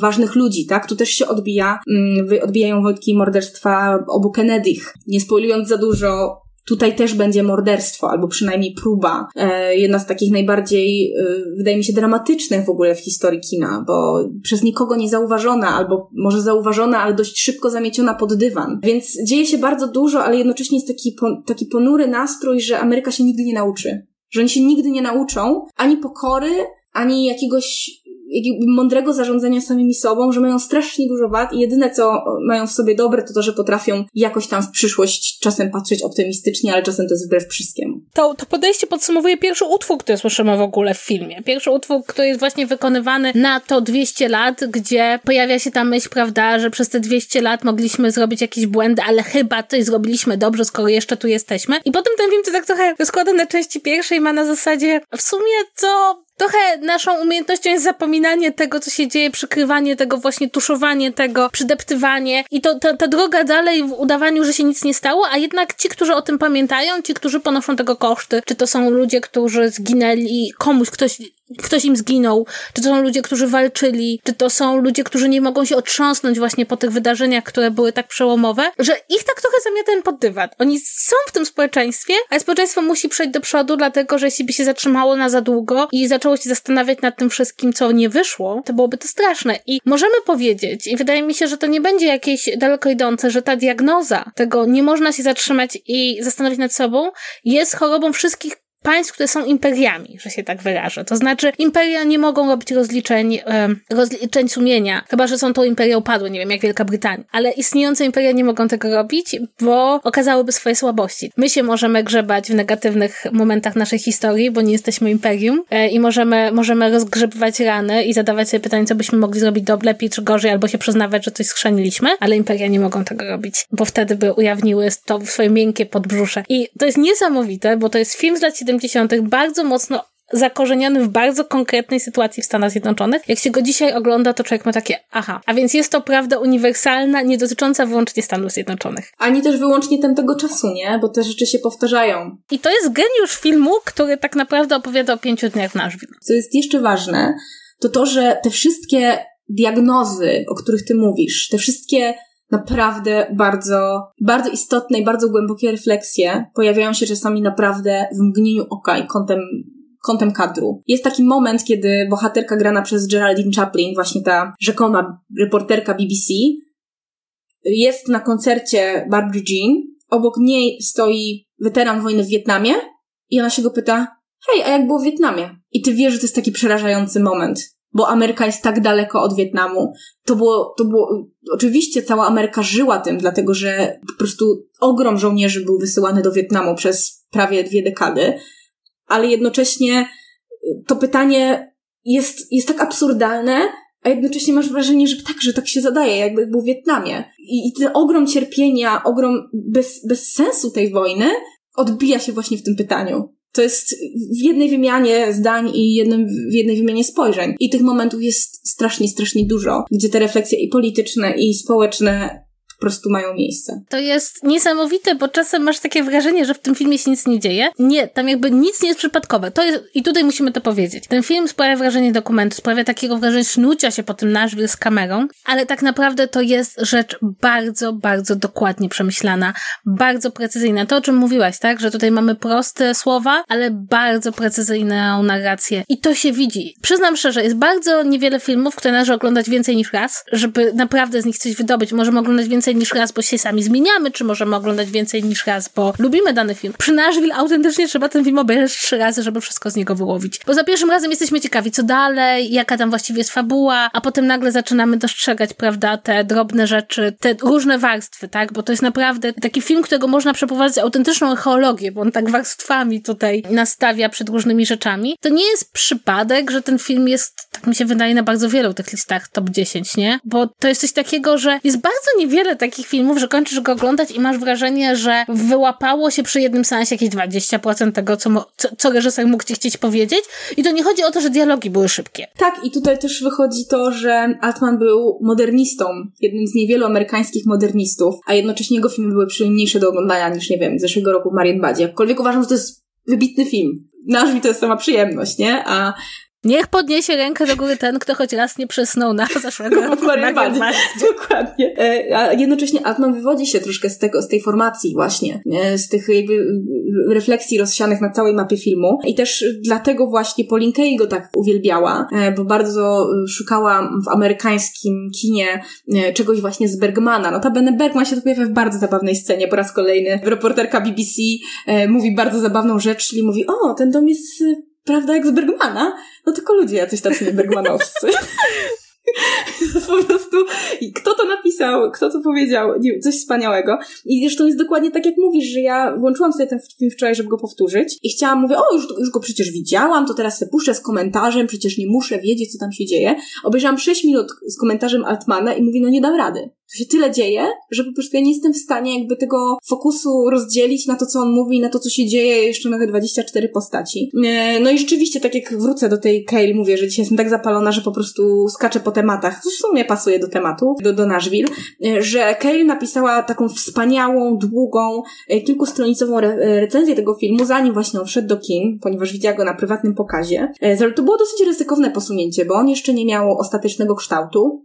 ważnych ludzi, tak? Tu też się odbija, mm, odbijają wątki morderstwa obu Kennedych. Nie spoilując za dużo, Tutaj też będzie morderstwo, albo przynajmniej próba. E, jedna z takich najbardziej, e, wydaje mi się, dramatycznych w ogóle w historii kina, bo przez nikogo nie zauważona, albo może zauważona, ale dość szybko zamieciona pod dywan. Więc dzieje się bardzo dużo, ale jednocześnie jest taki, po, taki ponury nastrój, że Ameryka się nigdy nie nauczy. Że oni się nigdy nie nauczą ani pokory, ani jakiegoś jakby mądrego zarządzania samymi sobą, że mają strasznie dużo wad i jedyne, co mają w sobie dobre, to to, że potrafią jakoś tam w przyszłość czasem patrzeć optymistycznie, ale czasem to jest wbrew wszystkiemu. To, to podejście podsumowuje pierwszy utwór, który słyszymy w ogóle w filmie. Pierwszy utwór, który jest właśnie wykonywany na to 200 lat, gdzie pojawia się ta myśl, prawda, że przez te 200 lat mogliśmy zrobić jakieś błędy, ale chyba coś zrobiliśmy dobrze, skoro jeszcze tu jesteśmy. I potem ten film to tak trochę rozkłada na części pierwszej, ma na zasadzie w sumie co Trochę naszą umiejętnością jest zapominanie tego, co się dzieje, przykrywanie tego, właśnie tuszowanie tego, przydeptywanie. I to, ta, ta droga dalej w udawaniu, że się nic nie stało, a jednak ci, którzy o tym pamiętają, ci, którzy ponoszą tego koszty, czy to są ludzie, którzy zginęli, komuś ktoś ktoś im zginął, czy to są ludzie, którzy walczyli, czy to są ludzie, którzy nie mogą się otrząsnąć właśnie po tych wydarzeniach, które były tak przełomowe, że ich tak trochę zamiatają pod dywan. Oni są w tym społeczeństwie, ale społeczeństwo musi przejść do przodu, dlatego że jeśli by się zatrzymało na za długo i zaczęło się zastanawiać nad tym wszystkim, co nie wyszło, to byłoby to straszne. I możemy powiedzieć, i wydaje mi się, że to nie będzie jakieś daleko idące, że ta diagnoza tego nie można się zatrzymać i zastanowić nad sobą, jest chorobą wszystkich państw, które są imperiami, że się tak wyrażę. To znaczy, imperia nie mogą robić rozliczeń, rozliczeń sumienia, chyba że są to imperia upadłe, nie wiem, jak Wielka Brytania. Ale istniejące imperia nie mogą tego robić, bo okazałyby swoje słabości. My się możemy grzebać w negatywnych momentach naszej historii, bo nie jesteśmy imperium e, i możemy, możemy rozgrzebywać rany i zadawać sobie pytanie, co byśmy mogli zrobić do lepiej czy gorzej, albo się przyznawać, że coś schrzaniliśmy, ale imperia nie mogą tego robić, bo wtedy by ujawniły to swoje miękkie podbrzusze. I to jest niesamowite, bo to jest film z lat 70 70. bardzo mocno zakorzeniony w bardzo konkretnej sytuacji w Stanach Zjednoczonych. Jak się go dzisiaj ogląda, to człowiek ma takie, aha, a więc jest to prawda uniwersalna, nie dotycząca wyłącznie Stanów Zjednoczonych. Ani też wyłącznie tamtego czasu, nie? Bo te rzeczy się powtarzają. I to jest geniusz filmu, który tak naprawdę opowiada o pięciu dniach w Nashville. Co jest jeszcze ważne, to to, że te wszystkie diagnozy, o których ty mówisz, te wszystkie naprawdę bardzo, bardzo istotne i bardzo głębokie refleksje pojawiają się czasami naprawdę w mgnieniu oka i kątem kątem kadru. Jest taki moment, kiedy bohaterka grana przez Geraldine Chaplin, właśnie ta rzekoma reporterka BBC, jest na koncercie Barbara Jean. Obok niej stoi weteran wojny w Wietnamie i ona się go pyta, hej, a jak było w Wietnamie? I ty wiesz, że to jest taki przerażający moment bo Ameryka jest tak daleko od Wietnamu. To było, to było, oczywiście cała Ameryka żyła tym, dlatego że po prostu ogrom żołnierzy był wysyłany do Wietnamu przez prawie dwie dekady, ale jednocześnie to pytanie jest, jest tak absurdalne, a jednocześnie masz wrażenie, że tak, że tak się zadaje, jakby był w Wietnamie. I, i ten ogrom cierpienia, ogrom bez, bez sensu tej wojny odbija się właśnie w tym pytaniu. To jest w jednej wymianie zdań i jednym, w jednej wymianie spojrzeń. I tych momentów jest strasznie, strasznie dużo, gdzie te refleksje i polityczne, i społeczne po prostu mają miejsce. To jest niesamowite, bo czasem masz takie wrażenie, że w tym filmie się nic nie dzieje. Nie, tam jakby nic nie jest przypadkowe. To jest, i tutaj musimy to powiedzieć. Ten film sprawia wrażenie dokumentu, sprawia takiego wrażenia snucia się po tym Nashville z kamerą, ale tak naprawdę to jest rzecz bardzo, bardzo dokładnie przemyślana, bardzo precyzyjna. To, o czym mówiłaś, tak? Że tutaj mamy proste słowa, ale bardzo precyzyjną narrację. I to się widzi. Przyznam szczerze, jest bardzo niewiele filmów, które należy oglądać więcej niż raz, żeby naprawdę z nich coś wydobyć. Możemy oglądać więcej więcej niż raz, bo się sami zmieniamy, czy możemy oglądać więcej niż raz, bo lubimy dany film. Przy Nashville autentycznie trzeba ten film obejrzeć trzy razy, żeby wszystko z niego wyłowić. Bo za pierwszym razem jesteśmy ciekawi, co dalej, jaka tam właściwie jest fabuła, a potem nagle zaczynamy dostrzegać, prawda, te drobne rzeczy, te różne warstwy, tak? Bo to jest naprawdę taki film, którego można przeprowadzić autentyczną archeologię, bo on tak warstwami tutaj nastawia przed różnymi rzeczami. To nie jest przypadek, że ten film jest, tak mi się wydaje, na bardzo wielu tych listach top 10, nie? Bo to jest coś takiego, że jest bardzo niewiele takich filmów, że kończysz go oglądać i masz wrażenie, że wyłapało się przy jednym seansie jakieś 20% tego, co, co, co reżyser mógł ci chcieć powiedzieć. I to nie chodzi o to, że dialogi były szybkie. Tak, i tutaj też wychodzi to, że Altman był modernistą, jednym z niewielu amerykańskich modernistów, a jednocześnie jego filmy były przyjemniejsze do oglądania niż, nie wiem, zeszłego roku w Marienbadzie. Jakkolwiek uważam, że to jest wybitny film. Nasz mi to jest sama przyjemność, nie? A Niech podniesie rękę do góry ten, kto choć raz nie przysnął na zeszłego roku. Dokładnie. E, a jednocześnie Altman wywodzi się troszkę z tego, z tej formacji właśnie, z tych jakby refleksji rozsianych na całej mapie filmu i też dlatego właśnie Pauline Kael go tak uwielbiała, e, bo bardzo szukała w amerykańskim kinie e, czegoś właśnie z Bergmana. Notabene Bergman się tu pojawia w bardzo zabawnej scenie po raz kolejny. Reporterka BBC mówi bardzo zabawną rzecz, czyli mówi, o, ten dom jest prawda, jak z Bergmana, no tylko ludzie jacyś tacy bergmanowscy. po prostu, kto to napisał, kto to powiedział, nie, coś wspaniałego. I zresztą jest dokładnie tak, jak mówisz, że ja włączyłam sobie ten film wczoraj, żeby go powtórzyć i chciałam, mówię, o, już, już go przecież widziałam, to teraz se puszczę z komentarzem, przecież nie muszę wiedzieć, co tam się dzieje. Obejrzałam 6 minut z komentarzem Altmana i mówię, no nie dam rady to się tyle dzieje, że po prostu ja nie jestem w stanie jakby tego fokusu rozdzielić na to, co on mówi, na to, co się dzieje, jeszcze na te 24 postaci. E, no i rzeczywiście, tak jak wrócę do tej Kale, mówię, że dzisiaj jestem tak zapalona, że po prostu skaczę po tematach. W sumie pasuje do tematu, do, do Nashville, e, że Kale napisała taką wspaniałą, długą, e, kilkustronicową re recenzję tego filmu, zanim właśnie on wszedł do kin, ponieważ widziała go na prywatnym pokazie. To było dosyć ryzykowne posunięcie, bo on jeszcze nie miał ostatecznego kształtu.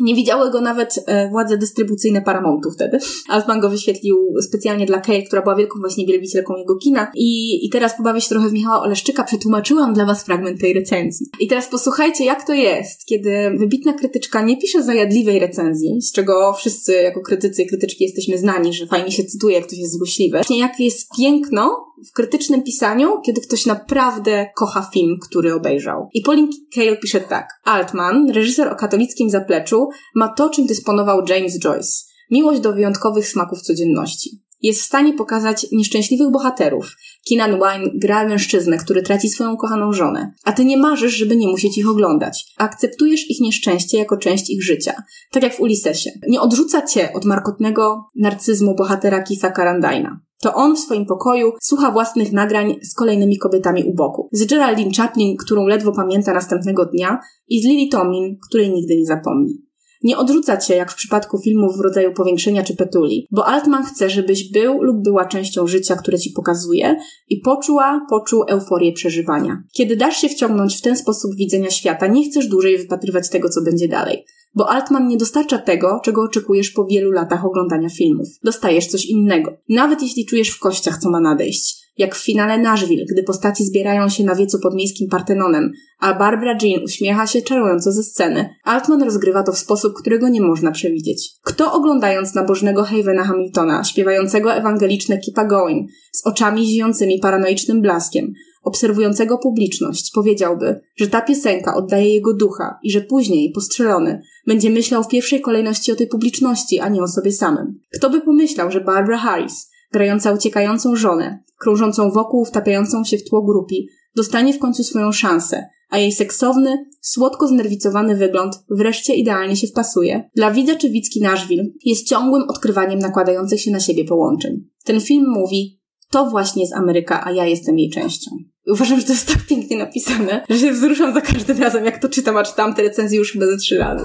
Nie widziały go nawet e, władze dystrybucyjne Paramountu wtedy. Altman go wyświetlił specjalnie dla Kate, która była wielką właśnie wielbicielką jego kina. I, I teraz pobawię się trochę w Michała Oleszczyka, przetłumaczyłam dla was fragment tej recenzji. I teraz posłuchajcie, jak to jest, kiedy wybitna krytyczka nie pisze zajadliwej recenzji, z czego wszyscy jako krytycy i krytyczki jesteśmy znani, że fajnie się cytuje, jak ktoś jest złośliwy. Właśnie jak jest piękno w krytycznym pisaniu, kiedy ktoś naprawdę kocha film, który obejrzał. I Pauline Kael pisze tak. Altman, reżyser o katolickim zapleczu, ma to, czym dysponował James Joyce. Miłość do wyjątkowych smaków codzienności. Jest w stanie pokazać nieszczęśliwych bohaterów. Kinan Wine gra mężczyznę, który traci swoją kochaną żonę. A ty nie marzysz, żeby nie musieć ich oglądać. Akceptujesz ich nieszczęście jako część ich życia. Tak jak w Ulisesie. Nie odrzuca cię od markotnego narcyzmu bohatera Kisa Karandajna to on w swoim pokoju słucha własnych nagrań z kolejnymi kobietami u boku. Z Geraldine Chaplin, którą ledwo pamięta następnego dnia i z Lily Tomlin, której nigdy nie zapomni. Nie odrzuca cię, jak w przypadku filmów w rodzaju powiększenia czy petuli, bo Altman chce, żebyś był lub była częścią życia, które ci pokazuje i poczuła, poczuł euforię przeżywania. Kiedy dasz się wciągnąć w ten sposób widzenia świata, nie chcesz dłużej wypatrywać tego, co będzie dalej bo Altman nie dostarcza tego, czego oczekujesz po wielu latach oglądania filmów. Dostajesz coś innego. Nawet jeśli czujesz w kościach, co ma nadejść. Jak w finale Nashville, gdy postaci zbierają się na wiecu pod miejskim Partenonem, a Barbara Jean uśmiecha się czarująco ze sceny. Altman rozgrywa to w sposób, którego nie można przewidzieć. Kto oglądając nabożnego Havena Hamiltona, śpiewającego ewangeliczne Keep a Going, z oczami ziejącymi paranoicznym blaskiem, obserwującego publiczność, powiedziałby, że ta piosenka oddaje jego ducha i że później, postrzelony, będzie myślał w pierwszej kolejności o tej publiczności, a nie o sobie samym. Kto by pomyślał, że Barbara Harris, grająca uciekającą żonę, krążącą wokół, wtapiającą się w tło grupi, dostanie w końcu swoją szansę, a jej seksowny, słodko znerwicowany wygląd wreszcie idealnie się wpasuje. Dla widza czy widzki Nashville jest ciągłym odkrywaniem nakładających się na siebie połączeń. Ten film mówi, to właśnie jest Ameryka, a ja jestem jej częścią. Uważam, że to jest tak pięknie napisane, że się wzruszam za każdym razem, jak to czytam, a czytam te recenzje już chyba ze trzy razy.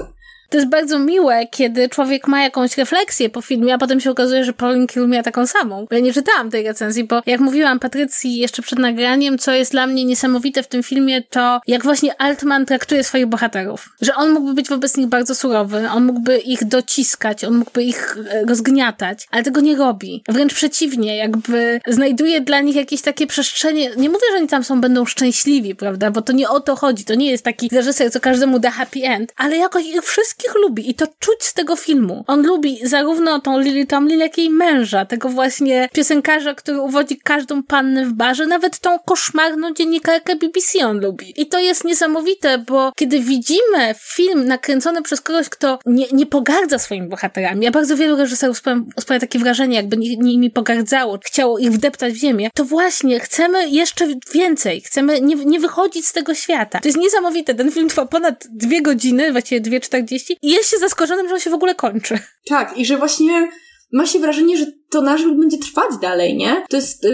To jest bardzo miłe, kiedy człowiek ma jakąś refleksję po filmie, a potem się okazuje, że Pauline Kiel miała taką samą. Ja nie czytałam tej recenzji, bo jak mówiłam Patrycji jeszcze przed nagraniem, co jest dla mnie niesamowite w tym filmie, to jak właśnie Altman traktuje swoich bohaterów. Że on mógłby być wobec nich bardzo surowy, on mógłby ich dociskać, on mógłby ich e, rozgniatać, ale tego nie robi. Wręcz przeciwnie, jakby znajduje dla nich jakieś takie przestrzenie. Nie mówię, że oni tam są, będą szczęśliwi, prawda, bo to nie o to chodzi. To nie jest taki reżyser, co każdemu da happy end, ale jakoś ich wszystkich wszystkich lubi i to czuć z tego filmu. On lubi zarówno tą Lily Tomlin, jak i jej męża, tego właśnie piosenkarza, który uwodzi każdą pannę w barze, nawet tą koszmarną dziennikarkę BBC on lubi. I to jest niesamowite, bo kiedy widzimy film nakręcony przez kogoś, kto nie, nie pogardza swoimi bohaterami, ja bardzo wielu reżyserów sprawia takie wrażenie, jakby nimi pogardzało, chciało ich wdeptać w ziemię, to właśnie chcemy jeszcze więcej, chcemy nie, nie wychodzić z tego świata. To jest niesamowite, ten film trwa ponad dwie godziny, właściwie dwie czterdzieści części i jest się zaskoczonym, że on się w ogóle kończy. Tak, i że właśnie ma się wrażenie, że to Nashville będzie trwać dalej, nie? To jest,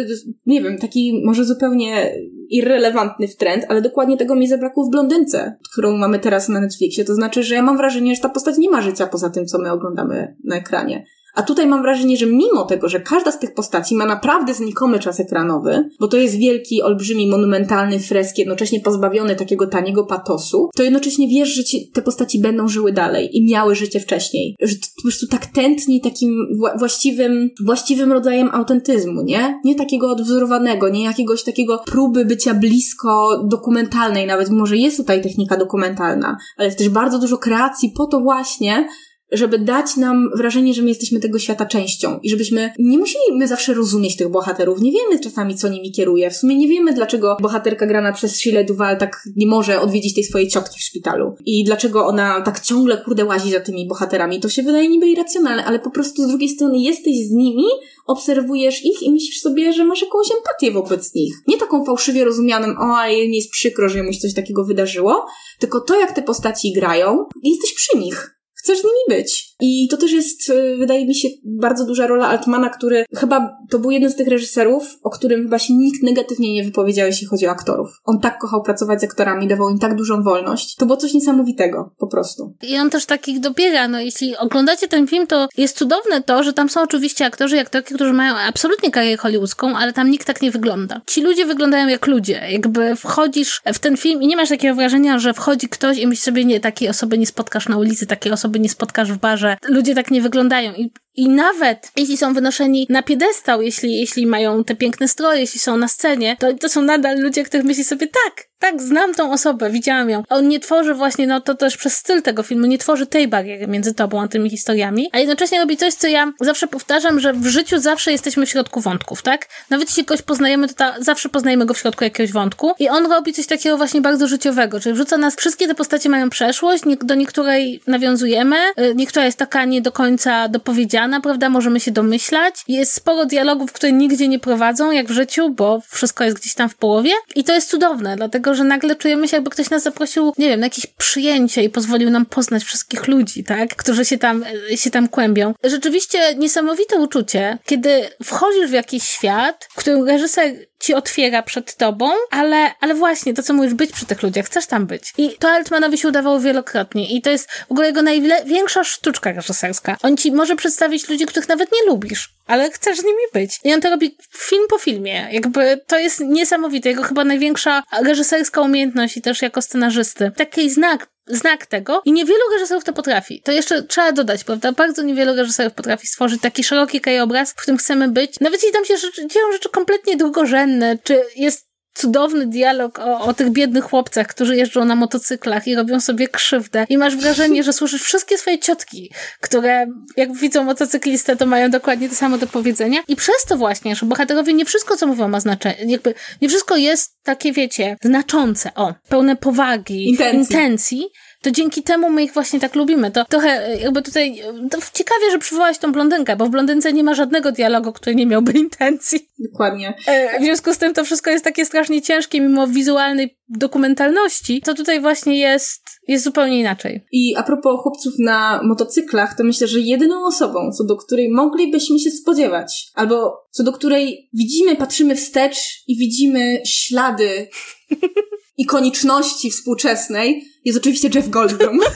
nie wiem, taki może zupełnie irrelevantny trend, ale dokładnie tego mi zabrakło w Blondynce, którą mamy teraz na Netflixie. To znaczy, że ja mam wrażenie, że ta postać nie ma życia poza tym, co my oglądamy na ekranie. A tutaj mam wrażenie, że mimo tego, że każda z tych postaci ma naprawdę znikomy czas ekranowy, bo to jest wielki, olbrzymi, monumentalny fresk, jednocześnie pozbawiony takiego taniego patosu, to jednocześnie wiesz, że ci, te postaci będą żyły dalej i miały życie wcześniej. Że to po prostu tak tętni takim wła- właściwym, właściwym rodzajem autentyzmu, nie? Nie takiego odwzorowanego, nie jakiegoś takiego próby bycia blisko dokumentalnej, nawet może jest tutaj technika dokumentalna, ale jest też bardzo dużo kreacji po to właśnie, żeby dać nam wrażenie, że my jesteśmy tego świata częścią i żebyśmy nie musieli my zawsze rozumieć tych bohaterów. Nie wiemy czasami, co nimi kieruje. W sumie nie wiemy, dlaczego bohaterka grana przez Sheila Duval tak nie może odwiedzić tej swojej ciotki w szpitalu i dlaczego ona tak ciągle, kurde, łazi za tymi bohaterami. To się wydaje niby irracjonalne, ale po prostu z drugiej strony jesteś z nimi, obserwujesz ich i myślisz sobie, że masz jakąś empatię wobec nich. Nie taką fałszywie rozumianą, o, nie jest przykro, że mu coś takiego wydarzyło, tylko to, jak te postaci grają, jesteś przy nich chcesz z nimi być. I to też jest, y, wydaje mi się, bardzo duża rola Altmana, który chyba to był jeden z tych reżyserów, o którym chyba się nikt negatywnie nie wypowiedział, jeśli chodzi o aktorów. On tak kochał pracować z aktorami, dawał im tak dużą wolność. To było coś niesamowitego, po prostu. I on też takich dobiega, no jeśli oglądacie ten film, to jest cudowne to, że tam są oczywiście aktorzy i aktorki, którzy mają absolutnie karierę hollywoodzką, ale tam nikt tak nie wygląda. Ci ludzie wyglądają jak ludzie. Jakby wchodzisz w ten film i nie masz takiego wrażenia, że wchodzi ktoś i myślisz sobie, nie, takiej osoby nie spotkasz na ulicy, takiej osoby nie spotkasz w barze. Ludzie tak nie wyglądają i i nawet jeśli są wynoszeni na piedestał, jeśli, jeśli mają te piękne stroje, jeśli są na scenie, to, to są nadal ludzie, których myśli sobie, tak, tak, znam tą osobę, widziałam ją. On nie tworzy właśnie, no to też przez styl tego filmu, nie tworzy tej bariery między tobą a tymi historiami, a jednocześnie robi coś, co ja zawsze powtarzam, że w życiu zawsze jesteśmy w środku wątków, tak? Nawet jeśli kogoś poznajemy, to ta, zawsze poznajemy go w środku jakiegoś wątku i on robi coś takiego właśnie bardzo życiowego, czyli wrzuca nas, wszystkie te postacie mają przeszłość, do niektórej nawiązujemy, y, niektóra jest taka nie do końca dopowiedziana, prawda? Możemy się domyślać. Jest sporo dialogów, które nigdzie nie prowadzą, jak w życiu, bo wszystko jest gdzieś tam w połowie. I to jest cudowne, dlatego że nagle czujemy się, jakby ktoś nas zaprosił, nie wiem, na jakieś przyjęcie i pozwolił nam poznać wszystkich ludzi, tak? Którzy się tam, się tam kłębią. Rzeczywiście niesamowite uczucie, kiedy wchodzisz w jakiś świat, w którym reżyser ci otwiera przed tobą, ale, ale właśnie to, co mówisz, być przy tych ludziach, chcesz tam być. I to Altmanowi się udawało wielokrotnie i to jest w ogóle jego największa sztuczka reżyserska. On ci może przedstawić ludzi, których nawet nie lubisz, ale chcesz z nimi być. I on to robi film po filmie. Jakby to jest niesamowite. Jego chyba największa reżyserska umiejętność i też jako scenarzysty. Taki znak znak tego i niewielu reżyserów to potrafi. To jeszcze trzeba dodać, prawda? Bardzo niewielu reżyserów potrafi stworzyć taki szeroki krajobraz, w którym chcemy być. Nawet jeśli tam się rzeczy, dzieją rzeczy kompletnie drugorzędne, czy jest cudowny dialog o, o tych biednych chłopcach, którzy jeżdżą na motocyklach i robią sobie krzywdę. I masz wrażenie, że słyszysz wszystkie swoje ciotki, które jak widzą motocyklistę, to mają dokładnie to samo do powiedzenia. I przez to właśnie, że bohaterowie nie wszystko, co mówią, ma znaczenie. Jakby nie wszystko jest takie, wiecie, znaczące, o, pełne powagi, Intencji. intencji to dzięki temu my ich właśnie tak lubimy. To trochę jakby tutaj, to ciekawie, że przywołałaś tą blondynkę, bo w blondynce nie ma żadnego dialogu, który nie miałby intencji. Dokładnie. E, W związku z tym to wszystko jest takie strasznie ciężkie, mimo wizualnej dokumentalności, to tutaj właśnie jest, jest zupełnie inaczej. I a propos chłopców na motocyklach, to myślę, że jedyną osobą, co do której moglibyśmy się spodziewać, albo co do której widzimy, patrzymy wstecz i widzimy ślady ikoniczności współczesnej, jest oczywiście Jeff Goldblum.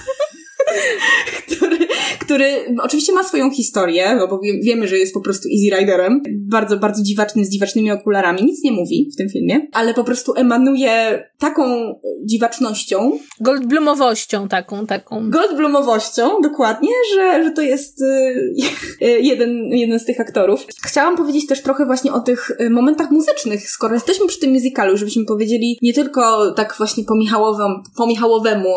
który, oczywiście ma swoją historię, no bo wie, wiemy, że jest po prostu Easy Riderem. Bardzo, bardzo dziwaczny, z dziwacznymi okularami. Nic nie mówi w tym filmie, ale po prostu emanuje taką dziwacznością, Goldblumowością taką, taką. Goldblumowością, dokładnie, że, że to jest y, jeden, jeden z tych aktorów. Chciałam powiedzieć też trochę właśnie o tych y, momentach muzycznych, skoro jesteśmy przy tym musicalu, żebyśmy powiedzieli nie tylko tak właśnie po, Michałowem, po Michałowemu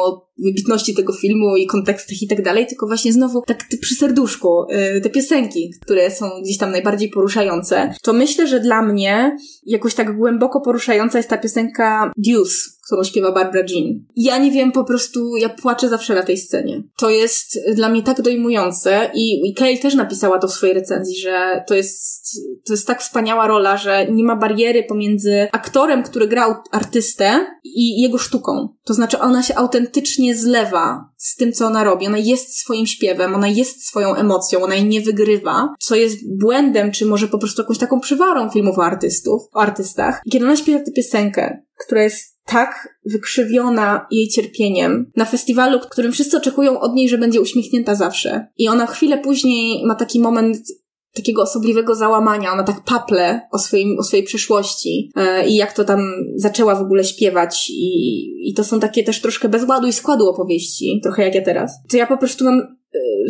wybitności tego filmu i kontekstach i tak dalej, tylko właśnie znowu tak przy serduszku, y, te piosenki, które są gdzieś tam najbardziej poruszające, to myślę, że dla mnie jakoś tak głęboko poruszająca jest ta piosenka Deuce, którą śpiewa Barbara Jean. Ja nie wiem, po prostu ja płaczę zawsze na tej scenie. To jest dla mnie tak dojmujące i, i Kale też napisała to w swojej recenzji, że to jest, to jest tak wspaniała rola, że nie ma bariery pomiędzy aktorem, który grał artystę i jego sztuką. To znaczy ona się autentycznie zlewa z tym, co ona robi. Ona jest swoim śpiewem, ona jest swoją emocją, ona jej nie wygrywa, co jest błędem, czy może po prostu jakąś taką przywarą filmów o artystów, o artystach. Kiedy ona śpiewa tę piosenkę, która jest tak wykrzywiona jej cierpieniem na festiwalu, którym wszyscy oczekują od niej, że będzie uśmiechnięta zawsze. I ona chwilę później ma taki moment takiego osobliwego załamania. Ona tak paple o, swoim, o swojej przyszłości e, i jak to tam zaczęła w ogóle śpiewać i, i to są takie też troszkę bez ładu i składu opowieści, trochę jak ja teraz. To ja po prostu mam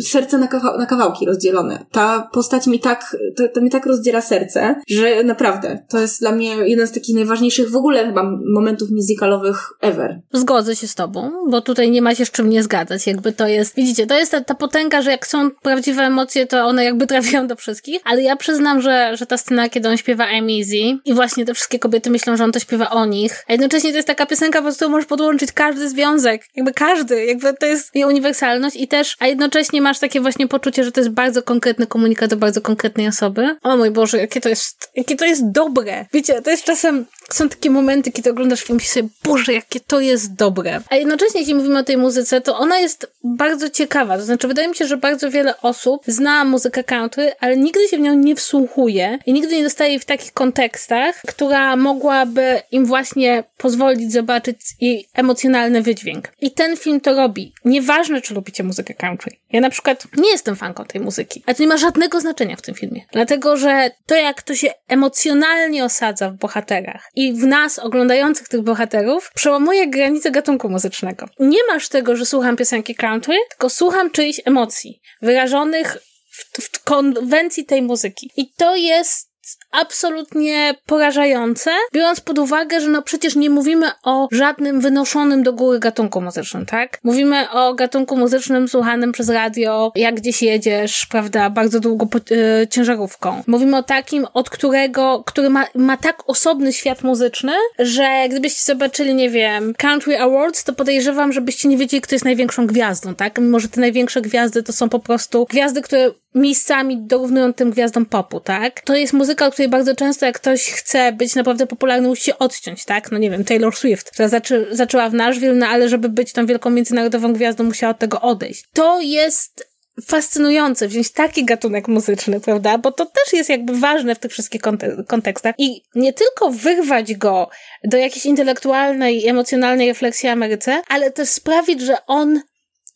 serce na, na kawałki rozdzielone. Ta postać mi tak, to, to mi tak rozdziela serce, że naprawdę, to jest dla mnie jeden z takich najważniejszych w ogóle chyba momentów musicalowych ever. Zgodzę się z tobą, bo tutaj nie ma się z czym nie zgadzać, jakby to jest, widzicie, to jest ta, ta potęga, że jak są prawdziwe emocje, to one jakby trafiają do wszystkich, ale ja przyznam, że, że ta scena, kiedy on śpiewa I'm Easy i właśnie te wszystkie kobiety myślą, że on to śpiewa o nich, a jednocześnie to jest taka piosenka, po prostu możesz podłączyć każdy związek, jakby każdy, jakby to jest jej uniwersalność i też, a jednocześnie jednocześnie masz takie właśnie poczucie, że to jest bardzo konkretny komunikat do bardzo konkretnej osoby. O mój Boże, jakie to jest, jakie to jest dobre. Wiecie, to jest czasem, są takie momenty, kiedy oglądasz film i sobie, Boże, jakie to jest dobre. A jednocześnie, jeśli mówimy o tej muzyce, to ona jest bardzo ciekawa. To znaczy, wydaje mi się, że bardzo wiele osób zna muzykę country, ale nigdy się w nią nie wsłuchuje i nigdy nie dostaje jej w takich kontekstach, która mogłaby im właśnie pozwolić zobaczyć jej emocjonalny wydźwięk. I ten film to robi. Nieważne, czy lubicie muzykę country. Ja na przykład nie jestem fanką tej muzyki, ale to nie ma żadnego znaczenia w tym filmie. Dlatego, że to jak to się emocjonalnie osadza w bohaterach i w nas, oglądających tych bohaterów, przełamuje granice gatunku muzycznego. Nie masz tego, że słucham piosenki country, tylko słucham czyichś emocji, wyrażonych w, w konwencji tej muzyki. I to jest absolutnie porażające, biorąc pod uwagę, że no przecież nie mówimy o żadnym wynoszonym do góry gatunku muzycznym, tak? Mówimy o gatunku muzycznym słuchanym przez radio, jak gdzieś jedziesz, prawda, bardzo długo yy, ciężarówką. Mówimy o takim, od którego, który ma, ma tak osobny świat muzyczny, że gdybyście zobaczyli, nie wiem, Country Awards, to podejrzewam, żebyście nie wiedzieli, kto jest największą gwiazdą, tak? Mimo, że te największe gwiazdy to są po prostu gwiazdy, które miejscami dorównują tym gwiazdom popu, tak? To jest muzyka, o której bardzo często jak ktoś chce być naprawdę popularny, musi się odciąć, tak? No nie wiem, Taylor Swift, która zaczę zaczęła w Nashville, no ale żeby być tą wielką międzynarodową gwiazdą, musiała od tego odejść. To jest fascynujące wziąć taki gatunek muzyczny, prawda? Bo to też jest jakby ważne w tych wszystkich kontekstach. I nie tylko wyrwać go do jakiejś intelektualnej, emocjonalnej refleksji Ameryce, ale też sprawić, że on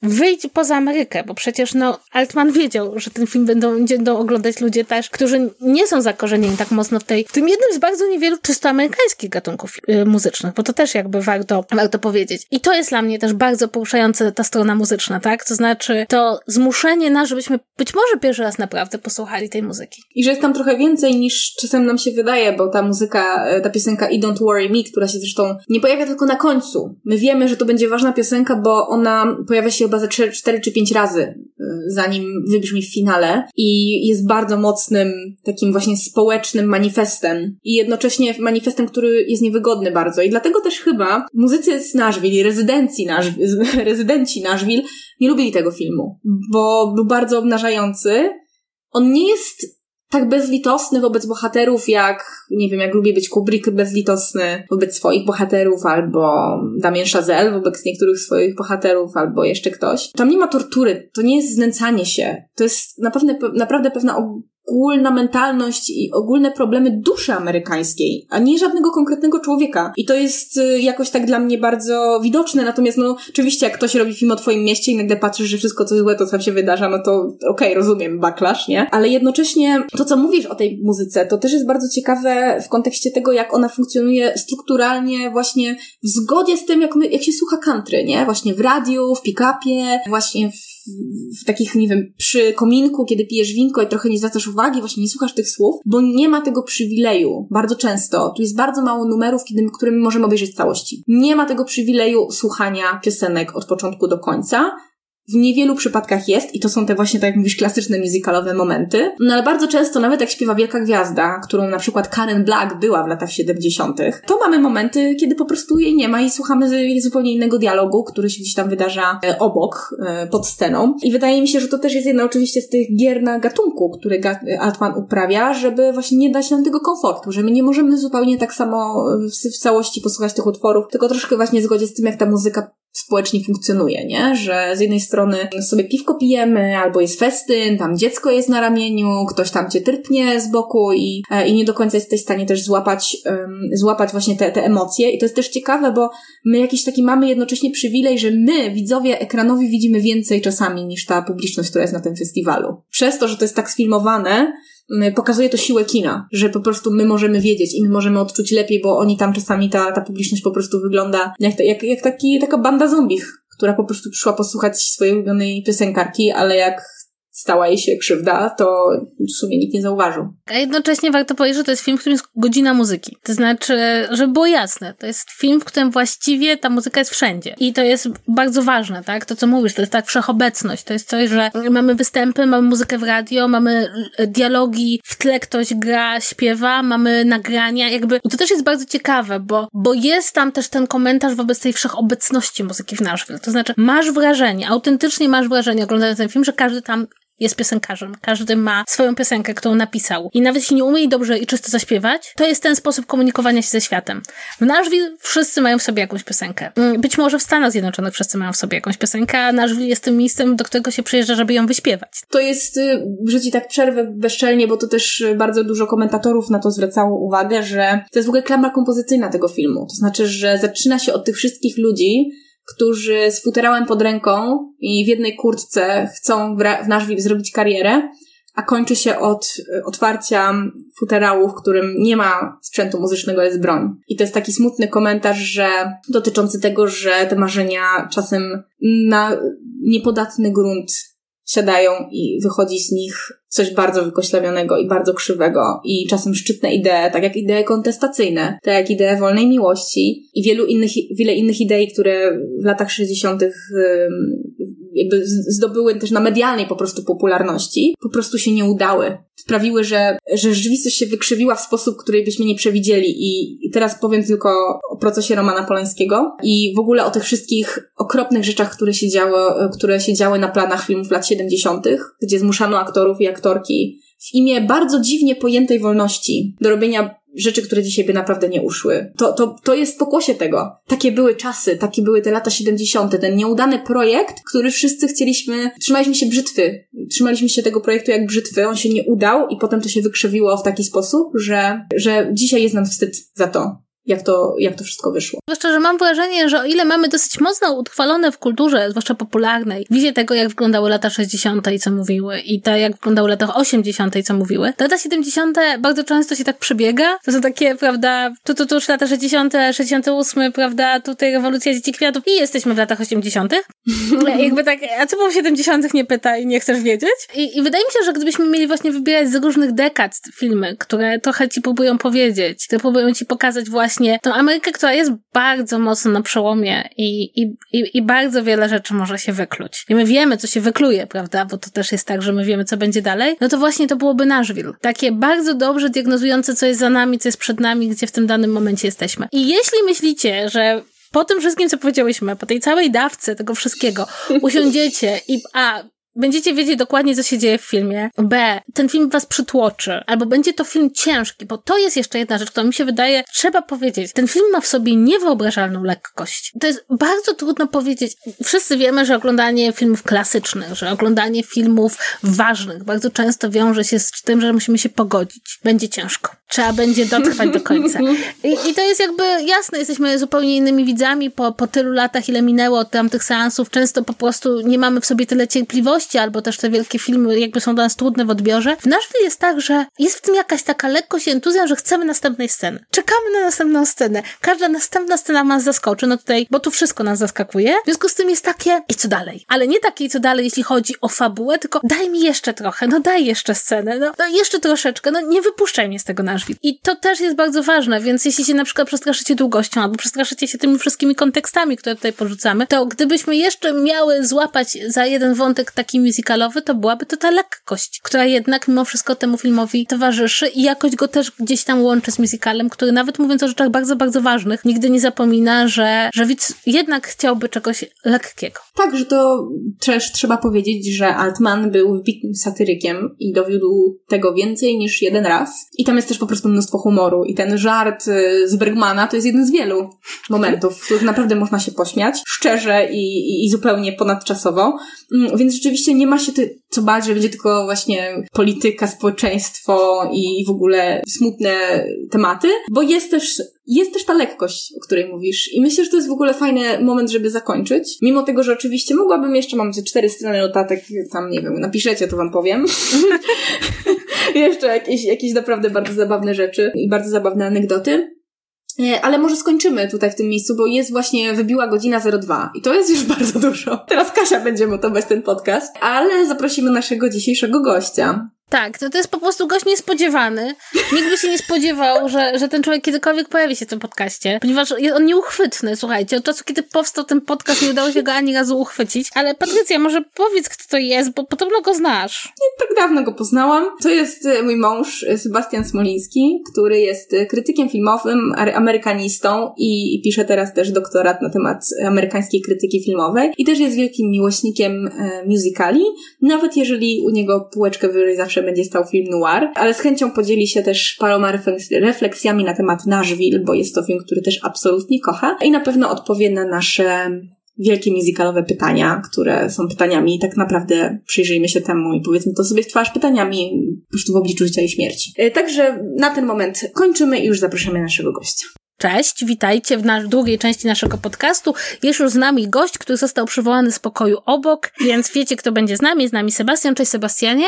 wyjdź poza Amerykę, bo przecież no Altman wiedział, że ten film będą, będą oglądać ludzie też, którzy nie są zakorzenieni tak mocno w tej, w tym jednym z bardzo niewielu czysto amerykańskich gatunków y, muzycznych, bo to też jakby warto, warto powiedzieć. I to jest dla mnie też bardzo poruszające ta strona muzyczna, tak? To znaczy to zmuszenie nas, żebyśmy być może pierwszy raz naprawdę posłuchali tej muzyki. I że jest tam trochę więcej niż czasem nam się wydaje, bo ta muzyka, e, ta piosenka I Don't Worry Me, która się zresztą nie pojawia tylko na końcu. My wiemy, że to będzie ważna piosenka, bo ona pojawia się chyba ze 4 czy 5 razy, y, zanim wybrzmi w finale i jest bardzo mocnym takim właśnie społecznym manifestem i jednocześnie manifestem, który jest niewygodny bardzo i dlatego też chyba muzycy z Nashville, rezydencji Nashville, rezydenci Nashville nie lubili tego filmu, bo był bardzo obnażający. On nie jest tak bezlitosny wobec bohaterów, jak, nie wiem, jak lubi być Kubrick bezlitosny wobec swoich bohaterów, albo Damien Chazelle wobec niektórych swoich bohaterów, albo jeszcze ktoś. Tam nie ma tortury, to nie jest znęcanie się. To jest naprawdę, naprawdę pewna ogólna mentalność i ogólne problemy duszy amerykańskiej, a nie żadnego konkretnego człowieka. I to jest y, jakoś tak dla mnie bardzo widoczne, natomiast no oczywiście jak ktoś robi film o twoim mieście i nagle patrzysz, że wszystko co złe to co się wydarza, no to okej, okay, rozumiem, backlash, nie? Ale jednocześnie to, co mówisz o tej muzyce, to też jest bardzo ciekawe w kontekście tego, jak ona funkcjonuje strukturalnie właśnie w zgodzie z tym, jak, my, jak się słucha country, nie? Właśnie w radiu, w pick-upie, właśnie w w takich, nie wiem, przy kominku, kiedy pijesz winko i trochę nie zwracasz uwagi, właśnie nie słuchasz tych słów, bo nie ma tego przywileju. Bardzo często. Tu jest bardzo mało numerów, kiedy, którymi możemy obejrzeć całości. Nie ma tego przywileju słuchania piosenek od początku do końca. W niewielu przypadkach jest i to są te właśnie, tak jak mówisz, klasyczne musicalowe momenty. No ale bardzo często, nawet jak śpiewa Wielka Gwiazda, którą na przykład Karen Black była w latach 70., to mamy momenty, kiedy po prostu jej nie ma i słuchamy zupełnie innego dialogu, który się gdzieś tam wydarza e, obok, e, pod sceną. I wydaje mi się, że to też jest jedna oczywiście z tych gier na gatunku, który Altman uprawia, żeby właśnie nie dać nam tego komfortu, że my nie możemy zupełnie tak samo w, całości posłuchać tych utworów, tylko troszkę właśnie w zgodzie z tym, jak ta muzyka społecznie funkcjonuje, nie? Że z jednej strony sobie piwko pijemy, albo jest festyn, tam dziecko jest na ramieniu, ktoś tam cię trypnie z boku i, e, i nie do końca jesteś w stanie też złapać, um, złapać właśnie te, te emocje. I to jest też ciekawe, bo my jakiś taki mamy jednocześnie przywilej, że my, widzowie ekranowi, widzimy więcej czasami niż ta publiczność, która jest na tym festiwalu. Przez to, że to jest tak sfilmowane, pokazuje to siłę kina, że po prostu my możemy wiedzieć i my możemy odczuć lepiej, bo oni tam czasami, ta, ta publiczność po prostu wygląda jak, jak, jak taki, taka banda zombich, która po prostu przyszła posłuchać swojej ulubionej piosenkarki, ale jak stała jej się krzywda, to w sumie nikt nie zauważył. A jednocześnie warto powiedzieć, że to jest film, w którym jest godzina muzyki. To znaczy, żeby było jasne, to jest film, w którym właściwie ta muzyka jest wszędzie. I to jest bardzo ważne, tak? To, co mówisz, to jest tak wszechobecność. To jest coś, że mamy występy, mamy muzykę w radio, mamy e, dialogi, w tle ktoś gra, śpiewa, mamy nagrania, jakby... To też jest bardzo ciekawe, bo, bo jest tam też ten komentarz wobec tej wszechobecności muzyki w Nashville. To znaczy, masz wrażenie, autentycznie masz wrażenie, oglądając ten film, że każdy tam jest piosenkarzem. Każdy ma swoją piosenkę, którą napisał. I nawet jeśli nie umie dobrze i czysto zaśpiewać, to jest ten sposób komunikowania się ze światem. W Nashville wszyscy mają w sobie jakąś piosenkę. Mm, być może w Stanach Zjednoczonych wszyscy mają w sobie jakąś piosenkę, a Nashville jest tym miejscem, do którego się przyjeżdża, żeby ją wyśpiewać. To jest, że ci tak przerwę bezczelnie, bo to też bardzo dużo komentatorów na to zwracało uwagę, że to jest w ogóle klamra kompozycyjna tego filmu. To znaczy, że zaczyna się od tych wszystkich ludzi, którzy z futerałem pod ręką i w jednej kurtce chcą w, w Nashville zrobić karierę, a kończy się od e, otwarcia futerału, w którym nie ma sprzętu muzycznego, jest broń. I to jest taki smutny komentarz, że dotyczący tego, że te marzenia czasem na niepodatny grunt siadają i wychodzi z nich coś bardzo wykoślawionego i bardzo krzywego i czasem szczytne idee, tak jak idee kontestacyjne, tak jak idee wolnej miłości i wielu innych, wiele innych idei, które w latach 60. jakby zdobyły też na medialnej po prostu popularności, po prostu się nie udały. Sprawiły, że, że rzeczywistość się wykrzywiła w sposób, który byśmy nie przewidzieli i, teraz powiem tylko o procesie Romana Polańskiego i w ogóle o tych wszystkich okropnych rzeczach, które się działy, które się działy na planach filmów lat 70., gdzie zmuszano aktorów i aktorów w imię bardzo dziwnie pojętej wolności do robienia rzeczy, które dzisiaj by naprawdę nie uszły. To, to, to jest pokłosie tego. Takie były czasy, takie były te lata 70., ten nieudany projekt, który wszyscy chcieliśmy, trzymaliśmy się brzytwy. Trzymaliśmy się tego projektu jak brzytwy, on się nie udał i potem to się wykrzywiło w taki sposób, że, że dzisiaj jest nam wstyd za to jak to, jak to wszystko wyszło. Zwłaszcza, że mam wrażenie, że o ile mamy dosyć mocno utrwalone w kulturze, zwłaszcza popularnej, wizję tego, jak wyglądały lata 60. i co mówiły, i to, jak wyglądały lata 80. i co mówiły, lata 70. bardzo często się tak przebiega. To są takie, prawda, tu, tu, tu już lata 60., 68., prawda, tutaj rewolucja dzieci kwiatów i jesteśmy w latach 80. Jakby tak, a co było w 70. nie pytaj, nie chcesz wiedzieć. I, I wydaje mi się, że gdybyśmy mieli właśnie wybierać z różnych dekad filmy, które trochę ci próbują powiedzieć, które próbują ci pokazać właśnie właśnie tą Amerykę, która jest bardzo mocno na przełomie i, i, i, i bardzo wiele rzeczy może się wykluć. I my wiemy, co się wykluje, prawda? Bo to też jest tak, że my wiemy, co będzie dalej. No to właśnie to byłoby Nashville. Takie bardzo dobrze diagnozujące, co jest za nami, co jest przed nami, gdzie w tym danym momencie jesteśmy. I jeśli myślicie, że po tym wszystkim, co powiedziałyśmy, po tej całej dawce tego wszystkiego, usiądziecie i a, będziecie wiedzieć dokładnie, co się dzieje w filmie. B. Ten film was przytłoczy. Albo będzie to film ciężki, bo to jest jeszcze jedna rzecz, która mi się wydaje, trzeba powiedzieć. Ten film ma w sobie niewyobrażalną lekkość. To jest bardzo trudno powiedzieć. Wszyscy wiemy, że oglądanie filmów klasycznych, że oglądanie filmów ważnych bardzo często wiąże się z tym, że musimy się pogodzić. Będzie ciężko. Trzeba będzie dotrwać do końca. I, I, to jest jakby jasne, jesteśmy zupełnie innymi widzami po, po tylu latach, ile minęło od tamtych seansów. Często po prostu nie mamy w sobie tyle cierpliwości, albo też te wielkie filmy jakby są dla nas trudne w odbiorze. W Nashville jest tak, że jest w tym jakaś taka lekkość i entuzjazm, że chcemy następnej sceny. Czekamy na następną scenę. Każda następna scena nas zaskoczy, no tutaj, bo tu wszystko nas zaskakuje. W związku z tym jest takie, i co dalej? Ale nie takie, i co dalej, jeśli chodzi o fabułę, tylko daj mi jeszcze trochę, no daj jeszcze scenę, no, no jeszcze troszeczkę, no nie wypuszczaj mnie z tego Nashville Nashville. I to też jest bardzo ważne, więc jeśli się na przykład przestraszycie długością albo przestraszycie się tymi wszystkimi kontekstami, które tutaj porzucamy, to gdybyśmy jeszcze miały złapać za jeden wątek taki musicalowy, to byłaby to ta lekkość, która jednak mimo wszystko temu filmowi towarzyszy i jakoś go też gdzieś tam łączy z musicalem, który nawet mówiąc o rzeczach bardzo, bardzo ważnych, nigdy nie zapomina, że, że widz jednak chciałby czegoś lekkiego. Tak, że to też trzeba powiedzieć, że Altman był wybitnym satyrykiem i dowiódł tego więcej niż jeden raz. I tam jest też po prostu mnóstwo humoru. I ten żart y, z Bergmana to jest jeden z wielu momentów, w których naprawdę można się pośmiać. Szczerze i, i, i zupełnie ponadczasowo. Mm, więc rzeczywiście nie ma się ty, co bać, że będzie tylko właśnie polityka, społeczeństwo i w ogóle smutne tematy, bo jest też jest też ta lekkość, o której mówisz. I myślę, że to jest w ogóle fajny moment, żeby zakończyć. Mimo tego, że oczywiście mogłabym jeszcze, mam cztery strony notatek, tam nie wiem, napiszecie, to wam powiem. jeszcze jakieś, jakieś naprawdę bardzo zabawne rzeczy i bardzo zabawne anegdoty. E, ale może skończymy tutaj w tym miejscu, bo jest właśnie, wybiła godzina 02 i to jest już bardzo dużo. Teraz Kasia będzie montować ten podcast, ale zaprosimy naszego dzisiejszego gościa. Tak, to, to jest po prostu gość niespodziewany. Nikt by się nie spodziewał, że, że ten człowiek kiedykolwiek pojawi się w tym podcaście, ponieważ jest on nieuchwytny, słuchajcie. Od czasu, kiedy powstał ten podcast, nie udało się go ani razu uchwycić. Ale Patrycja, może powiedz, kto to jest, bo podobno go znasz. Nie tak dawno go poznałam. To jest e, mój mąż, e, Sebastian Smoliński, który jest e, krytykiem filmowym, amerykanistą i, pisze teraz też doktorat na temat amerykańskiej krytyki filmowej. I też jest wielkim miłośnikiem musicali, nawet jeżeli u niego półeczkę wyżej zawsze będzie stał film noir, ale z chęcią podzieli się też paroma refleksjami na temat Nashville, bo jest to film, który też absolutnie kocha i na pewno odpowie na nasze wielkie musicalowe pytania, które są pytaniami tak naprawdę przyjrzyjmy się temu i powiedzmy to sobie w twarz pytaniami po prostu w obliczu życia i śmierci. E, także na ten moment kończymy i już zapraszamy naszego gościa. Cześć, witajcie w, nasz, drugiej części naszego podcastu. Jest już z nami gość, który został przywołany z pokoju obok, więc wiecie, kto będzie z nami. Z nami Sebastian. Cześć, Sebastianie.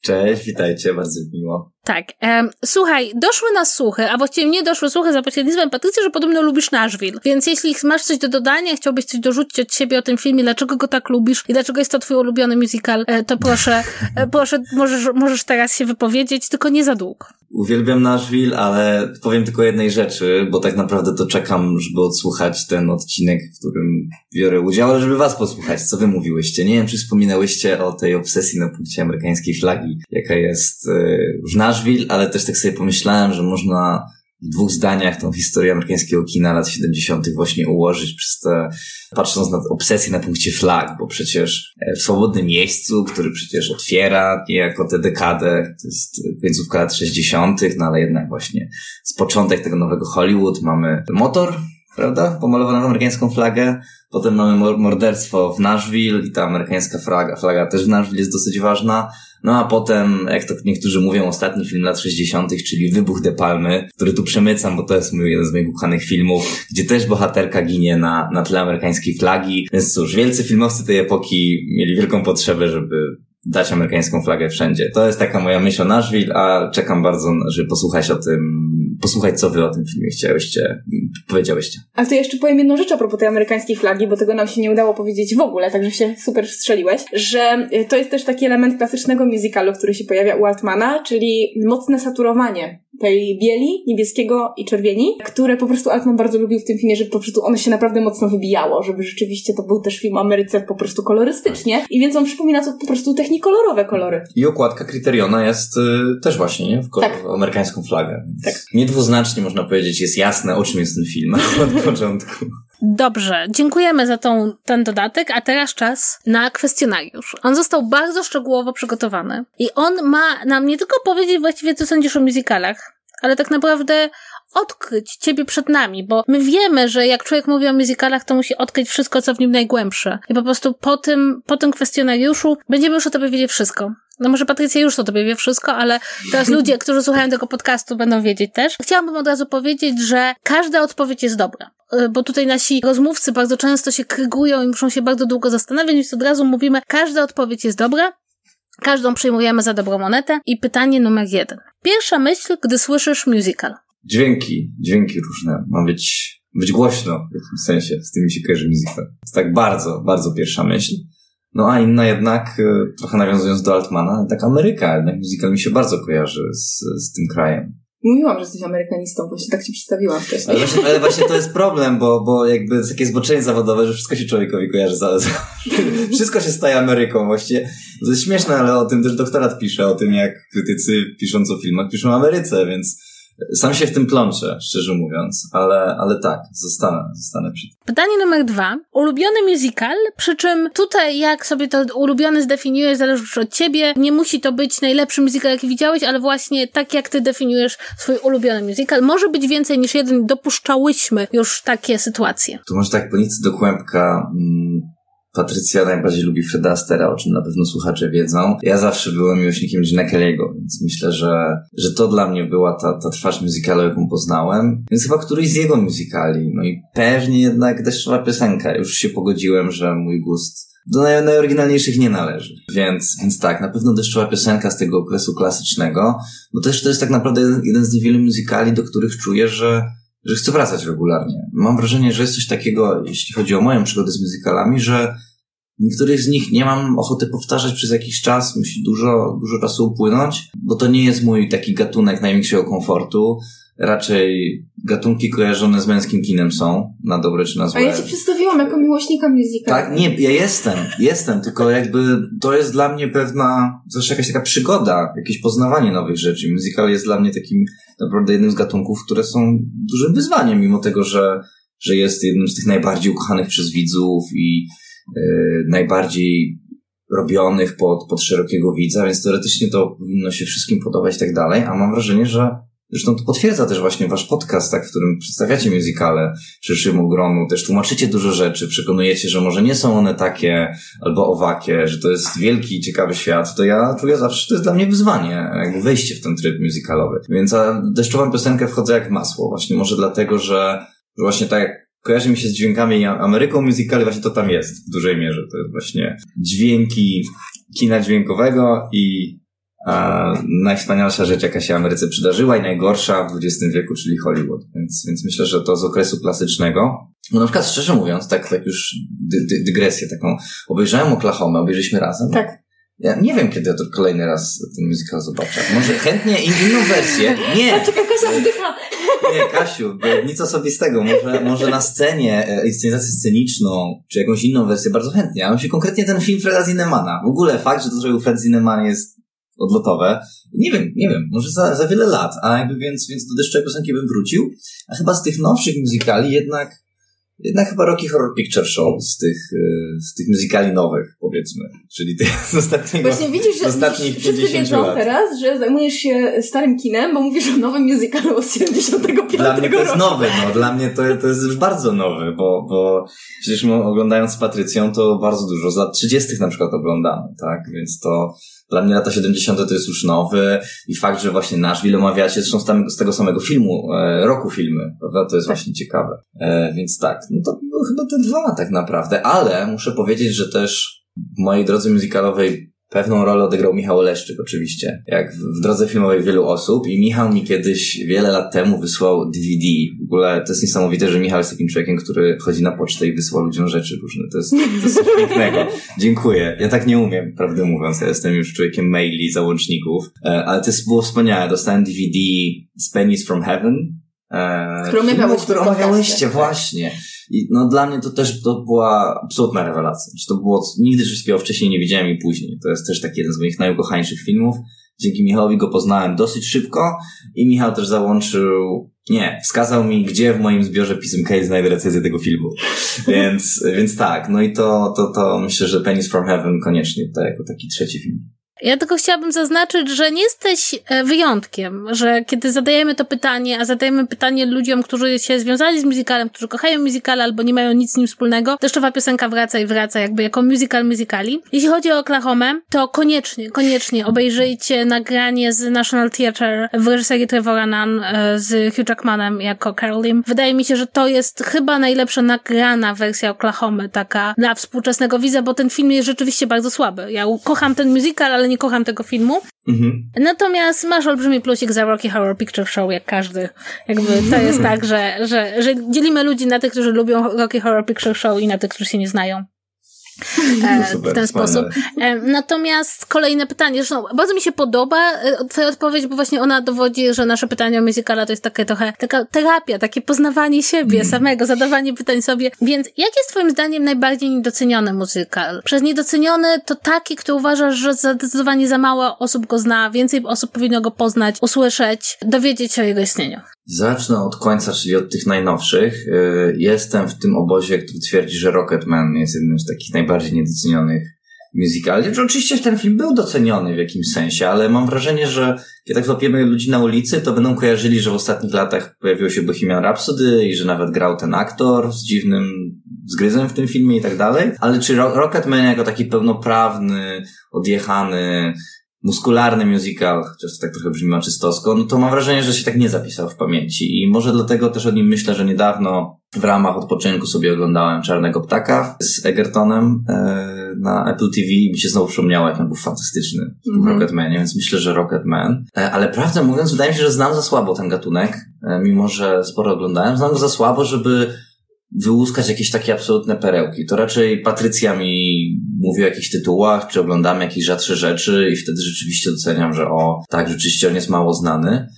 Cześć, witajcie, bardzo miło. Tak. Um, słuchaj, doszły nas słuchy, a właściwie nie doszły słuchy za pośrednictwem Patrycji, że podobno lubisz Nashville. Więc jeśli masz coś do dodania, chciałbyś coś dorzucić od siebie o tym filmie, dlaczego go tak lubisz i dlaczego jest to twój ulubiony musical, e, to proszę, e, proszę, możesz, możesz teraz się wypowiedzieć, tylko nie za długo. Uwielbiam Nashville, ale powiem tylko jednej rzeczy, bo tak naprawdę to czekam, żeby odsłuchać ten odcinek, w którym biorę udział, ale żeby was posłuchać, co wy mówiłyście. Nie wiem, czy wspominałyście o tej obsesji na punkcie amerykańskiej flagi, jaka jest e, w Nashville, ale też tak sobie pomyślałem, że można w dwóch zdaniach tą historię amerykańskiego kina lat 70. właśnie ułożyć przez te, patrząc na obsesję na punkcie flag, bo przecież e, w swobodnym miejscu, który przecież otwiera niejako tę dekadę, to jest końcówka lat 60., no ale jednak właśnie z początek tego nowego Hollywood mamy motor, prawda? Pomalowaną amerykańską flagę. Potem mamy morderstwo w Nashville i ta amerykańska flaga, flaga też w Nashville jest dosyć ważna. No a potem, jak to niektórzy mówią, ostatni film lat 60., czyli Wybuch De Palmy, który tu przemycam, bo to jest mój, jeden z moich ukochanych filmów, gdzie też bohaterka ginie na, na tle amerykańskiej flagi. Więc cóż, wielcy filmowcy tej epoki mieli wielką potrzebę, żeby dać amerykańską flagę wszędzie. To jest taka moja myśl o Nashville, a czekam bardzo, żeby posłuchać o tym, posłuchać co wy o tym filmie chciałyście, powiedziałyście. A to jeszcze powiem jedną rzecz a propos tej amerykańskiej flagi, bo tego nam się nie udało powiedzieć w ogóle, także się super strzeliłeś, że y, to jest też taki element klasycznego musicalu, który się pojawia u Altmana, czyli mocne saturowanie tej bieli, niebieskiego i czerwieni, które po prostu Altman bardzo lubił w tym filmie, żeby po prostu ono się naprawdę mocno wybijało, żeby rzeczywiście to był też film o Ameryce po prostu kolorystycznie i więc on przypomina to po prostu technikolorowe kolory. I okładka Criteriona jest y, też właśnie, nie? W tak. amerykańską flagę. Tak. Niedwuznacznie można powiedzieć, jest jasne, o czym jest ten film od początku. Dobrze, dziękujemy za tą, ten dodatek, a teraz czas na kwestionariusz. On został bardzo szczegółowo przygotowany i on ma nam nie tylko powiedzieć właściwie, co sądzisz o musicalach, ale tak naprawdę odkryć ciebie przed nami, bo my wiemy, że jak człowiek mówi o musicalach, to musi odkryć wszystko, co w nim najgłębsze. I po prostu po tym, po tym kwestionariuszu będziemy już o tobie wiedzieć wszystko. No może Patrycja już o tobie wie wszystko, ale teraz ludzie, którzy słuchają tego podcastu będą wiedzieć też. Chciałabym od razu powiedzieć, że każda odpowiedź jest dobra. Y, bo tutaj nasi rozmówcy bardzo często się krygują i muszą się bardzo długo zastanawiać, więc od razu mówimy, każda odpowiedź jest dobra, każdą przyjmujemy za dobrą monetę. I pytanie numer jeden. Pierwsza myśl, gdy słyszysz musical. Dźwięki, dźwięki różne. Ma być, być głośno w jakimś sensie, z tym się kojarzy musical. jest tak bardzo, bardzo pierwsza myśl. No a inna jednak, y, trochę nawiązując do Altmana, tak Ameryka, jednak musical mi się bardzo kojarzy z, z tym krajem. Mówiłam, że jesteś amerykanistą, właśnie tak ci przedstawiłam wcześniej. Ale właśnie, ale właśnie to jest problem, bo, bo jakby jest takie zboczenie zawodowe, że wszystko się człowiekowi kojarzy. Za, za, wszystko się staje Ameryką właściwie. To jest śmieszne, ale o tym też doktorat pisze, o tym jak krytycy pisząc o filmach piszą o Ameryce, więc sam się w tym plączę, szczerze mówiąc, ale, ale tak, zostanę, zostanę przy tym. Pytanie numer dwa. Ulubiony musical, przy czym tutaj jak sobie to ulubiony zdefiniujesz, zależy już od ciebie. Nie musi to być najlepszy musical, jaki widziałeś, ale właśnie tak jak ty definiujesz swój ulubiony musical. Może być więcej niż jeden, dopuszczałyśmy już takie sytuacje. To może tak po nic do kłębka... Mm Patrycja najbardziej lubi Freda Astera, o czym na pewno słuchacze wiedzą. Ja zawsze byłem miłośnikiem Gina Kelly'ego, więc myślę, że, że to dla mnie była ta, ta twarz muzykalu, jaką poznałem. Więc chyba któryś z jego muzykali. No i pewnie jednak Deszczowa Piosenka. Już się pogodziłem, że mój gust do naj, najoryginalniejszych nie należy. Więc, więc tak, na pewno Deszczowa Piosenka z tego okresu klasycznego, bo też to jest tak naprawdę jeden, jeden z niewielu muzykali, do których czuję, że że chcę wracać regularnie. Mam wrażenie, że jest coś takiego, jeśli chodzi o moją przygodę z muzykalami, że Niektórych z nich nie mam ochoty powtarzać przez jakiś czas, musi dużo, dużo czasu upłynąć, bo to nie jest mój taki gatunek największego komfortu. Raczej gatunki kojarzone z męskim kinem są, na dobre czy na złe. A ja ci przedstawiłam jako miłośnika muzyka. Tak, nie, ja jestem, jestem, tylko jakby to jest dla mnie pewna, zawsze jakaś taka przygoda, jakieś poznawanie nowych rzeczy. Musical jest dla mnie takim naprawdę jednym z gatunków, które są dużym wyzwaniem, mimo tego, że, że jest jednym z tych najbardziej ukochanych przez widzów i Y, najbardziej robionych pod, pod szerokiego widza, więc teoretycznie to powinno się wszystkim podobać i tak dalej, a mam wrażenie, że Zresztą to potwierdza też właśnie wasz podcast, tak, w którym przedstawiacie muzykale szerszemu gronu, też tłumaczycie dużo rzeczy, przekonujecie, że może nie są one takie albo owakie, że to jest wielki, ciekawy świat, to ja czuję zawsze, to jest dla mnie wyzwanie, jakby wejście w ten tryb muzykalowy. Więc a deszczową piosenkę wchodzę jak masło, właśnie może dlatego, że, właśnie tak jak kojarzy mi się z dźwiękami Ameryką Musical właśnie to tam jest w dużej mierze. To jest właśnie dźwięki kina dźwiękowego i najwspanialsza rzecz, jaka się Ameryce przydarzyła i najgorsza w XX wieku, czyli Hollywood. Więc, więc myślę, że to z okresu klasycznego. No na przykład szczerze mówiąc, tak, tak już dy, dy, dygresję taką, obejrzałem Oklahoma, obejrzeliśmy razem. Tak. Ja nie wiem, kiedy ja to kolejny raz ten musical zobaczę. Może chętnie inną wersję. Nie! Czekaj, Kasia wdycha. Nie, Kasiu, nic osobistego. Może, może na scenie e, inscenizację sceniczną, czy jakąś inną wersję, bardzo chętnie. Ja się konkretnie ten film Freda Zinemana. W ogóle fakt, że to zrobił Fred Zineman jest odlotowe. Nie wiem, nie wiem, może za, za wiele lat, a jakby więc, więc do deszczowej piosenki bym wrócił. A chyba z tych nowszych muzykali jednak jednak chyba Rocky Horror Picture Show z tych, y, z tych muzykali nowych, powiedzmy. Czyli tych z ostatniego Właśnie widzisz, że ostatnich wszyscy wiedzą lat. teraz, że zajmujesz się starym kinem, bo mówisz o nowym musicalu z 75 Dla mnie to jest roku. nowy, no. Dla mnie to, to jest już bardzo nowy, bo, bo przecież my oglądając z Patrycją to bardzo dużo, z lat 30 na przykład oglądamy, tak? Więc to dla mnie lata 70. to jest już nowy i fakt, że właśnie Nashville omawiacie, zresztą z, tam, z tego samego filmu, e, roku filmy, prawda? To jest tak. właśnie ciekawe. E, więc tak, no to były chyba te dwa tak naprawdę, ale muszę powiedzieć, że też w mojej drodze muzykalowej Pewną rolę odegrał Michał Leszczyk oczywiście, jak w drodze filmowej wielu osób i Michał mi kiedyś wiele lat temu wysłał DVD. W ogóle to jest niesamowite, że Michał jest takim człowiekiem, który chodzi na pocztę i wysyła ludziom rzeczy różne. To jest, to jest coś pięknego. Dziękuję. Ja tak nie umiem, prawdę mówiąc. Ja jestem już człowiekiem maili, załączników, e, ale to było wspaniałe. Dostałem DVD z Pennies from Heaven, e, którą omawiałyście. Którą omawiałyście, właśnie. I no dla mnie to też to była absolutna rewelacja. To było, nigdy wszystkiego wcześniej nie widziałem i później. To jest też taki jeden z moich najukochańszych filmów. Dzięki Michałowi go poznałem dosyć szybko i Michał też załączył, nie, wskazał mi, gdzie w moim zbiorze pism Case znajdę recenzję tego filmu. więc, więc tak, no i to, to, to myślę, że Pennies from Heaven koniecznie to jako taki trzeci film. Ja tylko chciałabym zaznaczyć, że nie jesteś e, wyjątkiem, że kiedy zadajemy to pytanie, a zadajemy pytanie ludziom, którzy się związali z musicalem, którzy kochają musical albo nie mają nic z nim wspólnego, deszczowa piosenka wraca i wraca jakby jako musical musicali. Jeśli chodzi o Oklahoma, to koniecznie, koniecznie obejrzyjcie nagranie z National Theatre w reżyserii Trevora Nunn e, z Hugh Jackmanem jako Carol Lim. Wydaje mi się, że to jest chyba najlepsza nagrana wersja Oklahoma, taka dla współczesnego widza, bo ten film jest rzeczywiście bardzo słaby. Ja kocham ten musical, ale nie kocham tego filmu. Mhm. Natomiast masz olbrzymi plusik za Rocky Horror Picture Show, jak każdy. Jakby to jest tak, że, że, że dzielimy ludzi na tych, którzy lubią Rocky Horror Picture Show i na tych, którzy się nie znają. E, No super, w ten wspaniale. sposób. E, natomiast kolejne pytanie, zresztą bardzo mi się podoba e, twoja odpowiedź, bo właśnie ona dowodzi, że nasze pytanie o musicala to jest takie trochę taka terapia, takie poznawanie siebie Mm. samego, zadawanie pytań sobie. Więc jaki jest twoim zdaniem najbardziej niedoceniony muzykal? Przez niedoceniony to taki, który uważasz, że zdecydowanie za mało osób go zna, więcej osób powinno go poznać, usłyszeć, dowiedzieć się o jego istnieniu. Zacznę od końca, czyli od tych najnowszych. Y, Jestem w tym obozie, który twierdzi, że Rocketman jest jednym z takich najbardziej niedocenionych musicali. Oczywiście ten film był doceniony w jakimś sensie, ale mam wrażenie, że kiedy tak złapiemy ludzi na ulicy, to będą kojarzyli, że w ostatnich latach pojawiło się Bohemian Rhapsody i że nawet grał ten aktor z dziwnym zgryzem w tym filmie i tak dalej. Ale czy Ro- Rocketman jako taki pełnoprawny, odjechany, muskularny musical, chociaż to tak trochę brzmi maczystowsko, no to mam wrażenie, że się tak nie zapisał w pamięci i może dlatego też o nim myślę, że niedawno w ramach odpoczynku sobie oglądałem Czarnego Ptaka z Egertonem e, na Apple TV i mi się znowu przypomniało, jak on był fantastyczny w Mhm. Rocketmanie, więc myślę, że Rocketman. E, ale prawdę mówiąc, wydaje mi się, że znam za słabo ten gatunek, e, mimo że sporo oglądałem, znam go za słabo, żeby wyłuskać jakieś takie absolutne perełki. To raczej Patrycja mi mówi o jakichś tytułach, czy oglądamy jakieś rzadsze rzeczy i wtedy rzeczywiście doceniam, że o, tak, rzeczywiście on jest mało znany.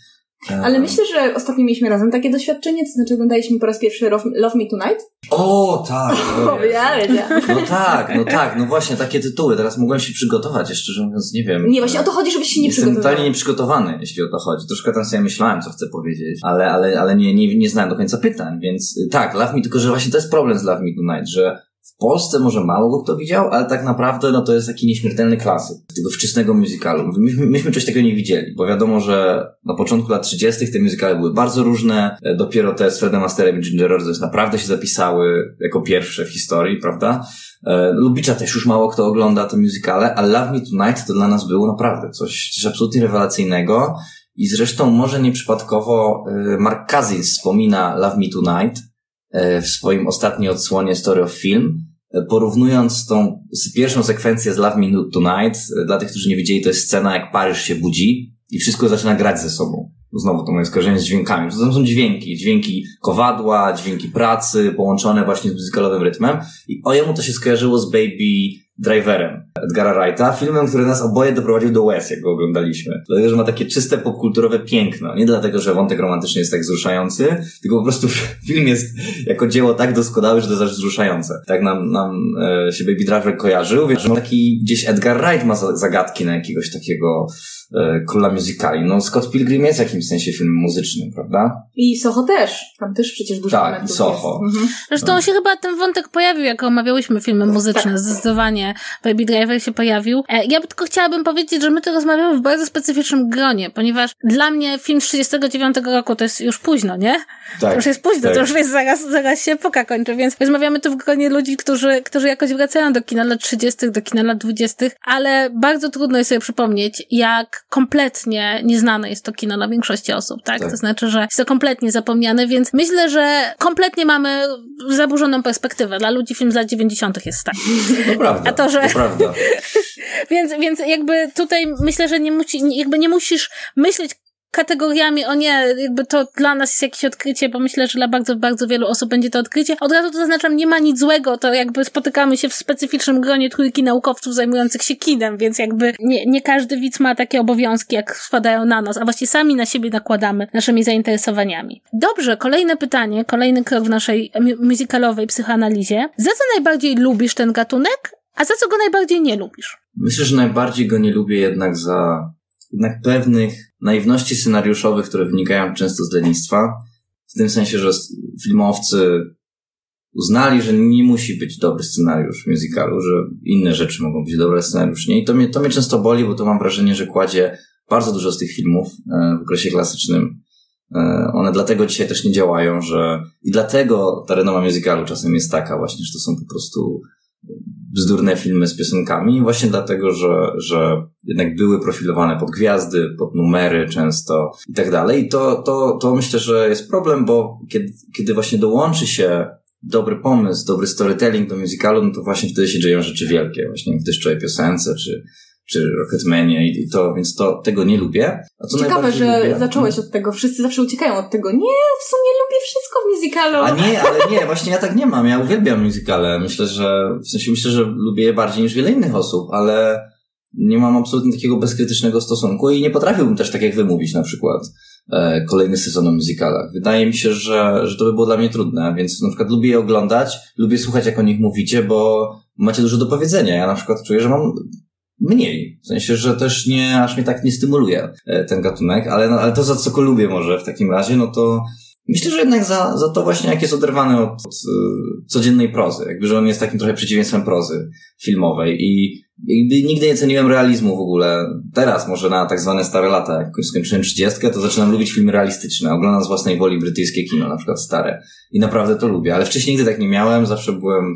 Ale myślę, że ostatnio mieliśmy razem takie doświadczenie, to znaczy oglądaliśmy po raz pierwszy Love, Me Tonight. O, tak! o wiedziałam. No tak, no tak, no właśnie, takie tytuły. Teraz mogłem się przygotować, jeszcze szczerze mówiąc, nie wiem. Nie, właśnie o to chodzi, żebyś się nie Jestem przygotował. totalnie nieprzygotowany, jeśli o to chodzi. Troszkę tam sobie myślałem, co chcę powiedzieć, ale, ale, ale nie, nie, nie znałem do końca pytań, więc y, tak, Love Me, tylko że właśnie to jest problem z Love Me Tonight, że Polsce może mało go kto widział, ale tak naprawdę no to jest taki nieśmiertelny klasyk tego wczesnego musicalu. Myśmy, myśmy coś takiego nie widzieli, bo wiadomo, że na początku lat 30. te musicale były bardzo różne, e, dopiero te z Fredem Asterem i Ginger Rogers naprawdę się zapisały jako pierwsze w historii, prawda? E, Lubicza też już mało kto ogląda te musicale, ale Love Me Tonight to dla nas było naprawdę coś, coś absolutnie rewelacyjnego i zresztą może nieprzypadkowo e, Mark Cousins wspomina Love Me Tonight w swoim ostatniej odsłonie Story of Film, porównując tą pierwszą sekwencję z Love Me Tonight, e, dla tych, którzy nie widzieli, to jest scena jak Paryż się budzi i wszystko zaczyna grać ze sobą. Znowu to moje skojarzenie z dźwiękami. To są dźwięki. Dźwięki kowadła, dźwięki pracy, połączone właśnie z muzykalowym rytmem. I o jemu to się skojarzyło z Baby Driverem Edgara Wrighta, filmem, który nas oboje doprowadził do łez, jak go oglądaliśmy. Dlatego, że ma takie czyste popkulturowe piękno. Nie dlatego, że wątek romantyczny jest tak wzruszający, tylko po prostu film jest jako dzieło tak doskonałe, że to jest aż wzruszające. Tak nam, nam e, się Baby Driver kojarzył, więc że taki gdzieś Edgar Wright ma za- zagadki na jakiegoś takiego króla musicali. No Scott Pilgrim jest w jakimś sensie filmem muzycznym, prawda? I Soho też. Tam też przecież dużo Tak, i Soho. Jest. Mhm. Zresztą się chyba ten wątek pojawił, jak omawiałyśmy filmy muzyczne. Zdecydowanie Baby Driver się pojawił. E, Ja by tylko chciałabym powiedzieć, że my tu rozmawiamy w bardzo specyficznym gronie, ponieważ dla mnie film z 39 roku to jest już późno, nie? Tak. To już jest późno, tak. to już jest zaraz, zaraz się epoka kończy, więc rozmawiamy tu w gronie ludzi, którzy, którzy jakoś wracają do kina lat 30., do kina lat 20., ale bardzo trudno jest sobie przypomnieć, jak kompletnie nieznane jest to kino dla większości osób, tak? Tak. To znaczy, że jest to kompletnie zapomniane, więc myślę, że kompletnie mamy zaburzoną perspektywę. Dla ludzi film z lat 90. jest tak. To prawda. A to, że- To prawda. Więc, więc jakby tutaj myślę, że nie, musi, jakby nie musisz myśleć kategoriami, o nie, jakby to dla nas jest jakieś odkrycie, bo myślę, że dla bardzo, bardzo wielu osób będzie to odkrycie. Od razu to zaznaczam, nie ma nic złego, to jakby spotykamy się w specyficznym gronie trójki naukowców zajmujących się kinem, więc jakby nie, nie każdy widz ma takie obowiązki, jak spadają na nas, a właściwie sami na siebie nakładamy naszymi zainteresowaniami. Dobrze, kolejne pytanie, kolejny krok w naszej mu- musicalowej psychoanalizie. Za co najbardziej lubisz ten gatunek, a za co go najbardziej nie lubisz? Myślę, że najbardziej go nie lubię jednak za jednak pewnych naiwności scenariuszowych, które wynikają często z lenistwa. W tym sensie, że filmowcy uznali, że nie musi być dobry scenariusz musicalu, że inne rzeczy mogą być dobre scenariusz. Nie? I to mnie, to mnie często boli, bo to mam wrażenie, że kładzie bardzo dużo z tych filmów e, w okresie klasycznym. E, One dlatego dzisiaj też nie działają, że i dlatego ta renoma musicalu czasem jest taka właśnie, że to są po prostu bzdurne filmy z piosenkami, właśnie dlatego, że, że jednak były profilowane pod gwiazdy, pod numery często i tak dalej. I to, to, to myślę, że jest problem, bo kiedy, kiedy właśnie dołączy się dobry pomysł, dobry storytelling do musicalu, no to właśnie wtedy się dzieją rzeczy wielkie, właśnie w deszczowej piosence, czy, czy Rocketmania i to, więc to, tego nie lubię. A co Ciekawe, że lubię? zacząłeś od tego. Wszyscy zawsze uciekają od tego. Nie, w sumie lubię wszystko w musicalu. A nie, ale nie, właśnie ja tak nie mam. Ja uwielbiam musicale. Myślę, że, w sensie myślę, że lubię je bardziej niż wiele innych osób, ale nie mam absolutnie takiego bezkrytycznego stosunku i nie potrafiłbym też tak jak wymówić na przykład e, kolejny sezon o musicalach. Wydaje mi się, że, że to by było dla mnie trudne, więc na przykład lubię je oglądać, lubię słuchać jak o nich mówicie, bo macie dużo do powiedzenia. Ja na przykład czuję, że mam mniej. W sensie, że też nie, aż mnie tak nie stymuluje e, ten gatunek, ale, no, ale to za co lubię może w takim razie, no to myślę, że jednak za, za to właśnie jak jest oderwany od, od e, codziennej prozy, jakby, że on jest takim trochę przeciwieństwem prozy filmowej i jakby nigdy nie ceniłem realizmu w ogóle. Teraz może na tak zwane stare lata, jak skończyłem trzydziestkę, to zaczynam lubić filmy realistyczne. Oglądam z własnej woli brytyjskie kino, na przykład stare. I naprawdę to lubię. Ale wcześniej nigdy tak nie miałem. Zawsze byłem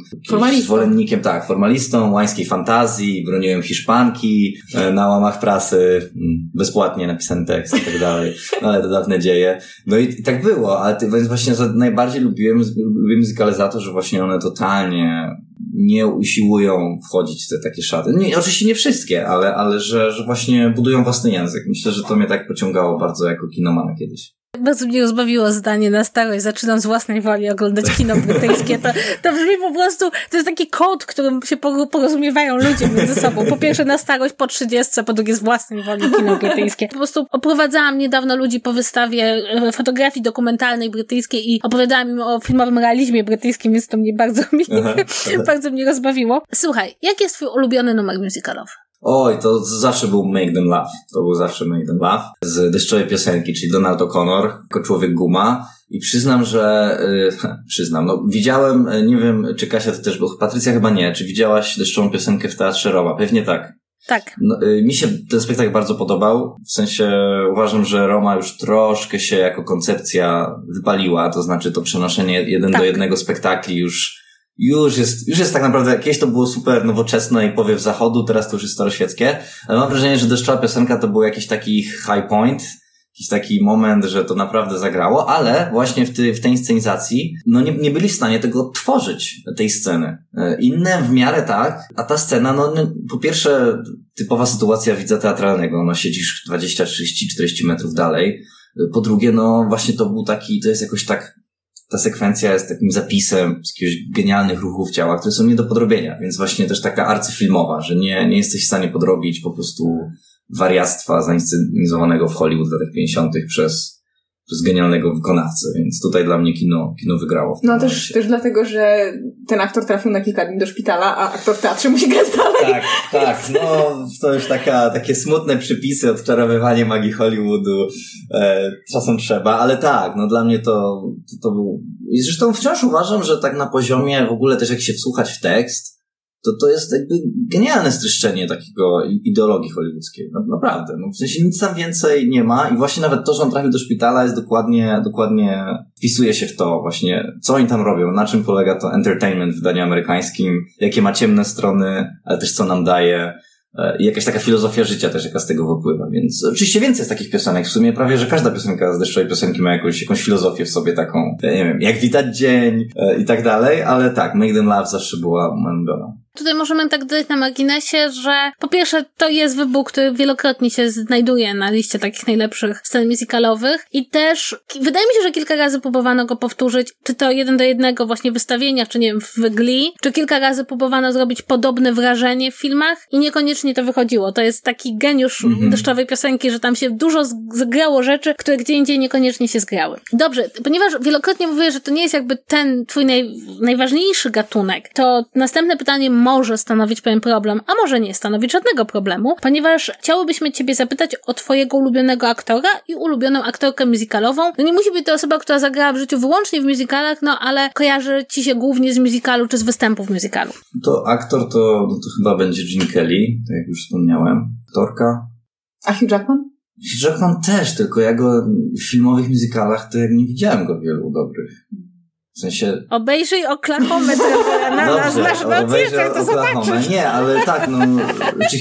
zwolennikiem, tak, formalistą, łańskiej fantazji, broniłem Hiszpanki e, na łamach prasy, mm, bezpłatnie napisany tekst i tak dalej. No ale to dawne dzieje. No i, i tak było, ale ty, więc właśnie najbardziej lubiłem, lubiłem muzykale za to, że właśnie one totalnie nie usiłują wchodzić w te takie szaty. Nie, oczywiście nie wszystkie, ale, ale że, że właśnie budują własny język. Myślę, że to mnie tak pociągało bardzo jako kinomana kiedyś. Bardzo mnie rozbawiło zdanie na starość. Zaczynam z własnej woli oglądać kino brytyjskie. To, to brzmi po prostu, to jest taki kod, którym się porozumiewają ludzie między sobą. Po pierwsze na starość, po trzydziestce, po drugie z własnej woli kino brytyjskie. Po prostu oprowadzałam niedawno ludzi po wystawie e, fotografii dokumentalnej brytyjskiej i opowiadałam im o filmowym realizmie brytyjskim, więc to mnie bardzo, mi, bardzo mnie rozbawiło. Słuchaj, jaki jest twój ulubiony numer musicalowy? Oj, to zawsze był Make Them Laugh. To był zawsze Make Them Laugh. Z deszczowej piosenki, czyli Donald O'Connor, jako człowiek guma. I przyznam, że, yy, przyznam, no widziałem, e, nie wiem, czy Kasia to też, bo Patrycja chyba nie, czy widziałaś deszczową piosenkę w Teatrze Roma? Pewnie tak. Tak. No, y, mi się ten spektakl bardzo podobał. W sensie uważam, że Roma już troszkę się jako koncepcja wypaliła, to znaczy to przenoszenie jeden tak. do jednego spektakli już już jest, już jest tak naprawdę, jakieś to było super nowoczesne i powiew zachodu, teraz to już jest staroświeckie, ale mam wrażenie, że deszczowa piosenka to był jakiś taki high point, jakiś taki moment, że to naprawdę zagrało, ale właśnie w, ty, w tej inscenizacji, no nie, nie byli w stanie tego tworzyć, tej sceny. E, inne w miarę tak, a ta scena, no po pierwsze, typowa sytuacja widza teatralnego, no siedzisz 20, 30, 40 metrów dalej, po drugie, no właśnie to był taki, to jest jakoś tak ta sekwencja jest takim zapisem z jakiegoś genialnych ruchów ciała, które są nie do podrobienia, więc właśnie też taka arcyfilmowa, że nie, nie jesteś w stanie podrobić po prostu wariactwa zainscenizowanego w Hollywood w latach 50. przez przez genialnego wykonawcę, więc tutaj dla mnie kino, kino wygrało. no też, też dlatego, że ten aktor trafił na kilka dni do szpitala, a aktor w teatrze musi grać dalej. Tak, tak, no to już taka, takie smutne przypisy, odczarowywanie magii Hollywoodu e, czasem trzeba, ale tak, no dla mnie to, to, to był... I zresztą wciąż uważam, że tak na poziomie w ogóle też jak się wsłuchać w tekst, to to jest jakby genialne streszczenie takiego ideologii hollywoodzkiej. No, naprawdę. No, w sensie nic tam więcej nie ma i właśnie nawet to, że on trafił do szpitala jest dokładnie, dokładnie wpisuje się w to właśnie, co oni tam robią, na czym polega to entertainment w wydaniu amerykańskim, jakie ma ciemne strony, ale też co nam daje. E, I jakaś taka filozofia życia też, jaka z tego wypływa, więc oczywiście więcej jest takich piosenek. W sumie prawie, że każda piosenka z deszczowej piosenki ma jakąś, jakąś filozofię w sobie taką, nie wiem, jak witać dzień e, i tak dalej, ale tak, Make Them Love zawsze była moją. Tutaj możemy tak dodać na marginesie, że po pierwsze to jest wybór, który wielokrotnie się znajduje na liście takich najlepszych scen musicalowych i też wydaje mi się, że kilka razy próbowano go powtórzyć, czy to jeden do jednego właśnie w wystawieniach, czy nie wiem, w Glee, czy kilka razy próbowano zrobić podobne wrażenie w filmach i niekoniecznie to wychodziło. To jest taki geniusz mm -hmm. deszczowej piosenki, że tam się dużo zgrało rzeczy, które gdzie indziej niekoniecznie się zgrały. Dobrze, ponieważ wielokrotnie mówię, że to nie jest jakby ten twój naj, najważniejszy gatunek, to następne pytanie może stanowić pewien problem, a może nie stanowić żadnego problemu, ponieważ chciałybyśmy Ciebie zapytać o Twojego ulubionego aktora i ulubioną aktorkę musicalową. No nie musi być to osoba, która zagrała w życiu wyłącznie w musicalach, no ale kojarzy Ci się głównie z musicalu czy z występów musicalu. To aktor to, no to chyba będzie Gene Kelly, tak jak już wspomniałem. Aktorka. A Hugh Jackman? Hugh Jackman też, tylko ja go w filmowych musicalach to jak nie widziałem go wielu dobrych. W sensie... Obejrzyj Oklahoma na, Dobrze, na, nasz obejrzyj to zobaczysz. Nie, ale tak, no,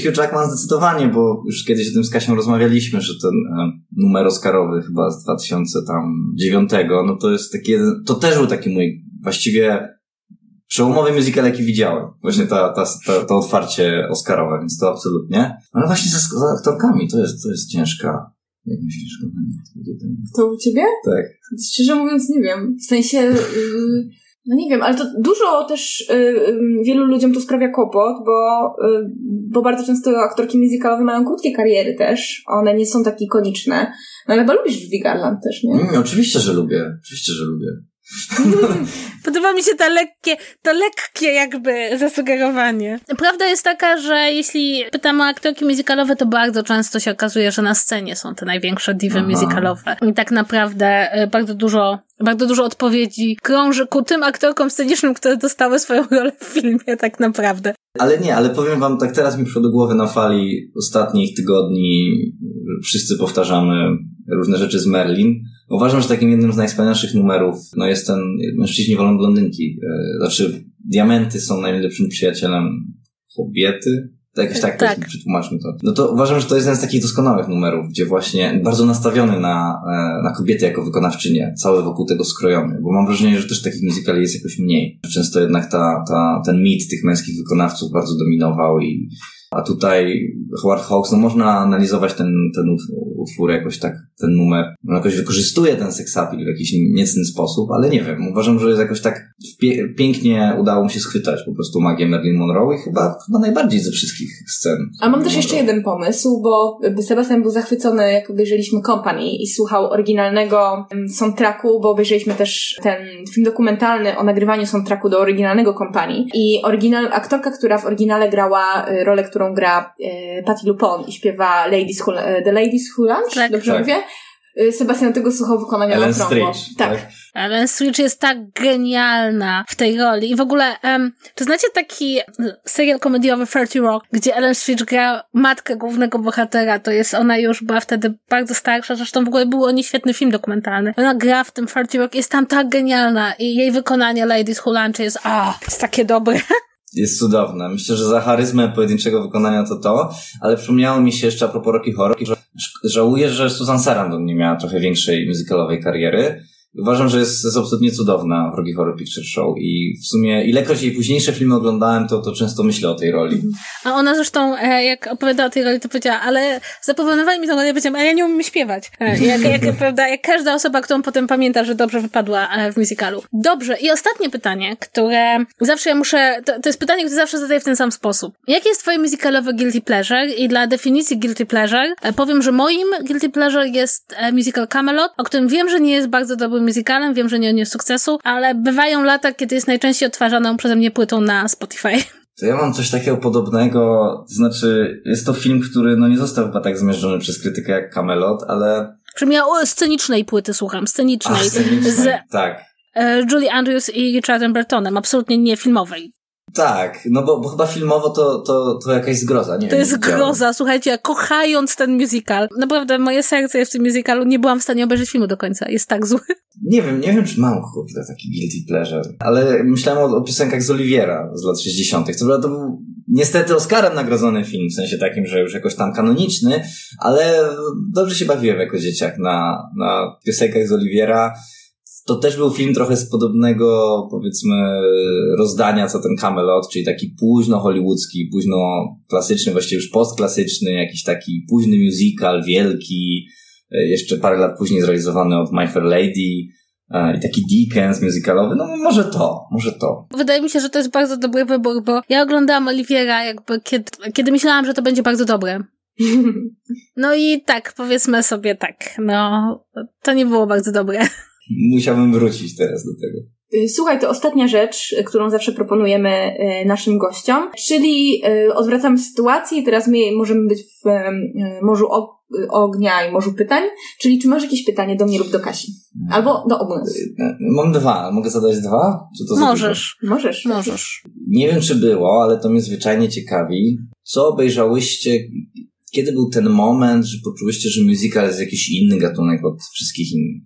Hugh Jackman zdecydowanie, bo już kiedyś o tym z Kasią rozmawialiśmy, że ten e, numer Oscarowy chyba z 2009, no to jest taki jeden, to też był taki mój właściwie przełomowy musical, jaki widziałem. Właśnie ta, ta, ta, to otwarcie Oscarowe, więc to absolutnie. Ale właśnie za, za aktorkami to jest, to jest ciężka. Jak myślisz, kochanie? To u ciebie? Tak. Szczerze mówiąc, nie wiem. W sensie, yy, no nie wiem, ale to dużo też yy, wielu ludziom to sprawia kłopot, bo, yy, bo bardzo często aktorki musicalowe mają krótkie kariery też. One nie są takie ikoniczne. No ale chyba lubisz Judy Garland też, nie? Mm, oczywiście, że lubię. Oczywiście, że lubię. Podoba mi się to lekkie, to lekkie jakby zasugerowanie. Prawda jest taka, że jeśli pytamy o aktorki musicalowe, to bardzo często się okazuje, że na scenie są te największe diwy Aha. musicalowe. I tak naprawdę y, bardzo dużo, bardzo dużo odpowiedzi krąży ku tym aktorkom scenicznym, które dostały swoją rolę w filmie, tak naprawdę. Ale nie, ale powiem wam, tak teraz mi przyszło do głowy na fali ostatnich tygodni, wszyscy powtarzamy różne rzeczy z Merlin. Uważam, że takim jednym z najwspanialszych numerów no jest ten Mężczyźni wolą blondynki. E, Znaczy, diamenty są najlepszym przyjacielem kobiety. Jakoś tak, Tak. przetłumaczmy to. No to uważam, że to jest jeden z takich doskonałych numerów, gdzie właśnie bardzo nastawiony na, e, na kobiety jako wykonawczynię, cały wokół tego skrojony, bo mam wrażenie, że też takich musicali jest jakoś mniej. Często jednak ta, ta, ten mit tych męskich wykonawców bardzo dominował i a tutaj Howard Hawks, no można analizować ten, ten utwór jakoś tak, ten numer, no jakoś wykorzystuje ten seksapil w jakiś niecny sposób, ale nie wiem, uważam, że jest jakoś tak pie- pięknie udało mu się schwytać po prostu magię Marilyn Monroe i chyba, chyba najbardziej ze wszystkich scen. A mam też Marilyn jeszcze Monroe. jeden pomysł, bo Sebastian był zachwycony, jak obejrzeliśmy Company i słuchał oryginalnego soundtracku, bo obejrzeliśmy też ten film dokumentalny o nagrywaniu soundtracku do oryginalnego Company. I oryginal, aktorka, która w oryginale grała e, rolę, którą gra e, Patti LuPone i śpiewa Ladies Who, e, The Ladies Who Tak. dobrze Tak. mówię? E, Sebastian tego słuchał wykonania Ellen na okrągło. Stritch, Tak. Ellen Stritch jest tak genialna w tej roli. I w ogóle, um, czy znacie taki serial komediowy 30 Rock, gdzie Ellen Stritch gra matkę głównego bohatera? To jest, ona już była wtedy bardzo starsza, zresztą w ogóle był o niej świetny film dokumentalny. Ona gra w tym 30 Rock, jest tam tak genialna i jej wykonanie Ladies Who Lunch jest, a, jest takie dobre. jest cudowne. Myślę, że za charyzmę pojedynczego wykonania to to, ale przypomniało mi się jeszcze a propos Rocky Horror, że żałuję, że Susan Sarandon nie miała trochę większej muzykalowej kariery. Uważam, że jest, jest absolutnie cudowna w Rocky Horror Picture Show i w sumie ilekroć jej późniejsze filmy oglądałem, to, to często myślę o tej roli. A ona zresztą, e, jak opowiadała o tej roli, to powiedziała, ale zaproponowali mi tę rolę, powiedziałam, a ja nie umiem śpiewać. E, jak, jak, prawda, jak każda osoba, którą potem pamięta, że dobrze wypadła e, w musicalu. Dobrze, i ostatnie pytanie, które zawsze ja muszę, to, to jest pytanie, które zawsze zadaję w ten sam sposób. Jakie jest twoje musicalowe guilty pleasure? I dla definicji guilty pleasure powiem, że moim guilty pleasure jest musical Camelot, o którym wiem, że nie jest bardzo dobrym musicalem, wiem, że nie odniósł sukcesu, ale bywają lata, kiedy jest najczęściej odtwarzaną przeze mnie płytą na Spotify. To ja mam coś takiego podobnego, to znaczy jest to film, który no nie został chyba tak zmierzony przez krytykę jak Camelot, ale... Przynajmniej ja o scenicznej płyty słucham, scenicznej. A, scenicznej. Z Tak. e, Julie Andrews i Richardem Burtonem, absolutnie nie filmowej. Tak, no bo, bo chyba filmowo to, to, to jakaś zgroza, nie To jest groza, słuchajcie, ja kochając ten musical, naprawdę moje serce jest w tym musicalu, nie byłam w stanie obejrzeć filmu do końca, jest tak zły. Nie wiem, nie wiem, czy mam kurde taki guilty pleasure, ale myślałem o, o piosenkach z Oliviera z lat 60. Co prawda to był niestety Oscarem nagrodzony film, w sensie takim, że już jakoś tam kanoniczny, ale dobrze się bawiłem jako dzieciak na, na piosenkach z Oliviera. To też był film trochę z podobnego, powiedzmy, rozdania co ten Camelot, czyli taki późno hollywoodzki, późno klasyczny, właściwie już postklasyczny, jakiś taki późny musical, wielki, e, jeszcze parę lat później zrealizowany od My Fair Lady e, i taki Dickens musicalowy, no może to, może to. Wydaje mi się, że to jest bardzo dobry wybór, bo ja oglądałam Oliviera jakby kiedy, kiedy myślałam, że to będzie bardzo dobre. No i tak, powiedzmy sobie tak, no, to nie było bardzo dobre. Musiałbym wrócić teraz do tego. Y, Słuchaj, to ostatnia rzecz, y, którą zawsze proponujemy y, naszym gościom, czyli odwracamy sytuację i teraz my możemy być w morzu og- ognia i morzu pytań, czyli czy masz jakieś pytanie do mnie lub do Kasi? Albo do obu nas. Mam dwa, mogę zadać dwa? Czy to? Możesz, Możesz. możesz. Nie wiem, czy było, ale to mnie zwyczajnie ciekawi. Co obejrzałyście, kiedy był ten moment, że poczułyście, że musical jest jakiś inny gatunek od wszystkich innych?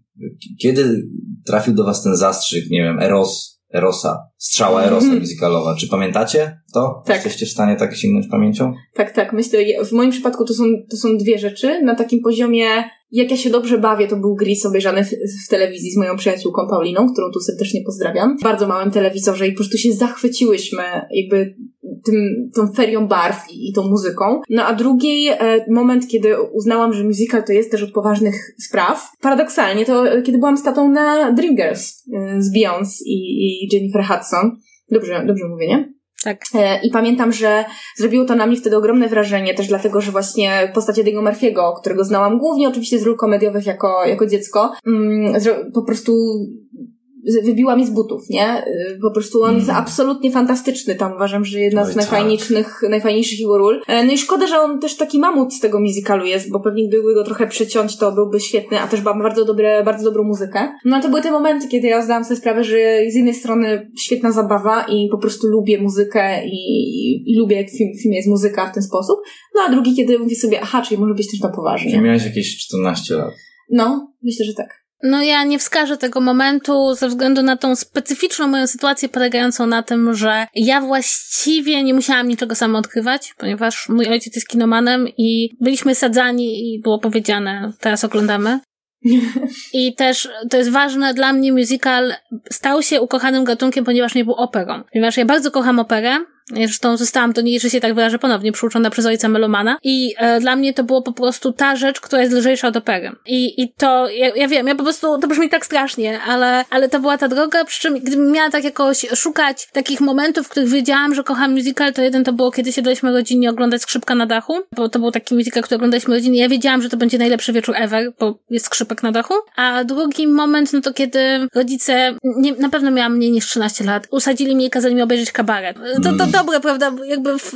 Kiedy trafił do was ten zastrzyk, nie wiem, Eros, Erosa, strzała Erosa Mhm. musicalowa? Czy pamiętacie to? Tak. Jesteście w stanie tak sięgnąć pamięcią? Tak, tak. Myślę, w moim przypadku to są, to są dwie rzeczy. Na takim poziomie jak ja się dobrze bawię, to był Gris obejrzany w, w, telewizji z moją przyjaciółką Pauliną, którą tu serdecznie pozdrawiam. W bardzo małym telewizorze i po prostu się zachwyciłyśmy jakby tym, tą ferią barw i, i tą muzyką. No a drugi e, moment, kiedy uznałam, że musical to jest też od poważnych spraw, paradoksalnie to e, kiedy byłam statą na Dreamgirls e, z Beyoncé i, i Jennifer Hudson. Dobrze, dobrze mówię, nie? Tak. E, I pamiętam, że zrobiło to na mnie wtedy ogromne wrażenie, też dlatego, że właśnie postać Eddie'ego Murphy'ego, którego znałam głównie oczywiście z ról komediowych jako, jako dziecko, mm, po prostu wybiła mi z butów, nie? Y, po prostu on mm. jest absolutnie fantastyczny tam. Uważam, że jedna Oj, z najfajniejszych, tak. najfajniejszych jego ról. E, no i szkoda, że on też taki mamut z tego musicalu jest, bo pewnie gdyby go trochę przyciąć, to byłby świetny, a też ma bardzo dobre, bardzo dobrą muzykę. No to były te momenty, kiedy ja zdałam sobie sprawę, że z jednej strony świetna zabawa i po prostu lubię muzykę i, i, i lubię, jak w, film, filmie jest muzyka w ten sposób. No a drugi, kiedy mówię sobie, aha, czyli może być też na poważnie. Czyli miałeś jakieś 14 lat. No, myślę, że tak. No ja nie wskażę tego momentu ze względu na tą specyficzną moją sytuację polegającą na tym, że ja właściwie nie musiałam niczego sama odkrywać, ponieważ mój ojciec jest kinomanem i byliśmy sadzani i było powiedziane, teraz oglądamy. I też to jest ważne dla mnie, musical stał się ukochanym gatunkiem, ponieważ nie był operą. Ponieważ ja bardzo kocham operę, Zresztą zostałam do niej, że się tak wyrażę ponownie, przyuczona przez ojca Melomana. I e, dla mnie to było po prostu ta rzecz, która jest lżejsza od opery. I, i to, ja, ja wiem, ja po prostu, to brzmi tak strasznie, ale, ale to była ta droga, przy czym gdybym miała tak jakoś szukać takich momentów, w których wiedziałam, że kocham musical, to jeden to było, kiedy siedliśmy rodzinnie oglądać Skrzypka na dachu, bo to był taki musical, który oglądaliśmy rodzinnie. Ja wiedziałam, że to będzie najlepszy wieczór ever, bo jest Skrzypek na dachu. A drugi moment, no to kiedy rodzice, nie, na pewno miałam mniej niż 13 lat, usadzili mnie i kazali mi obejrzeć kabaret. To, to mm. Dobre, prawda? Jakby w,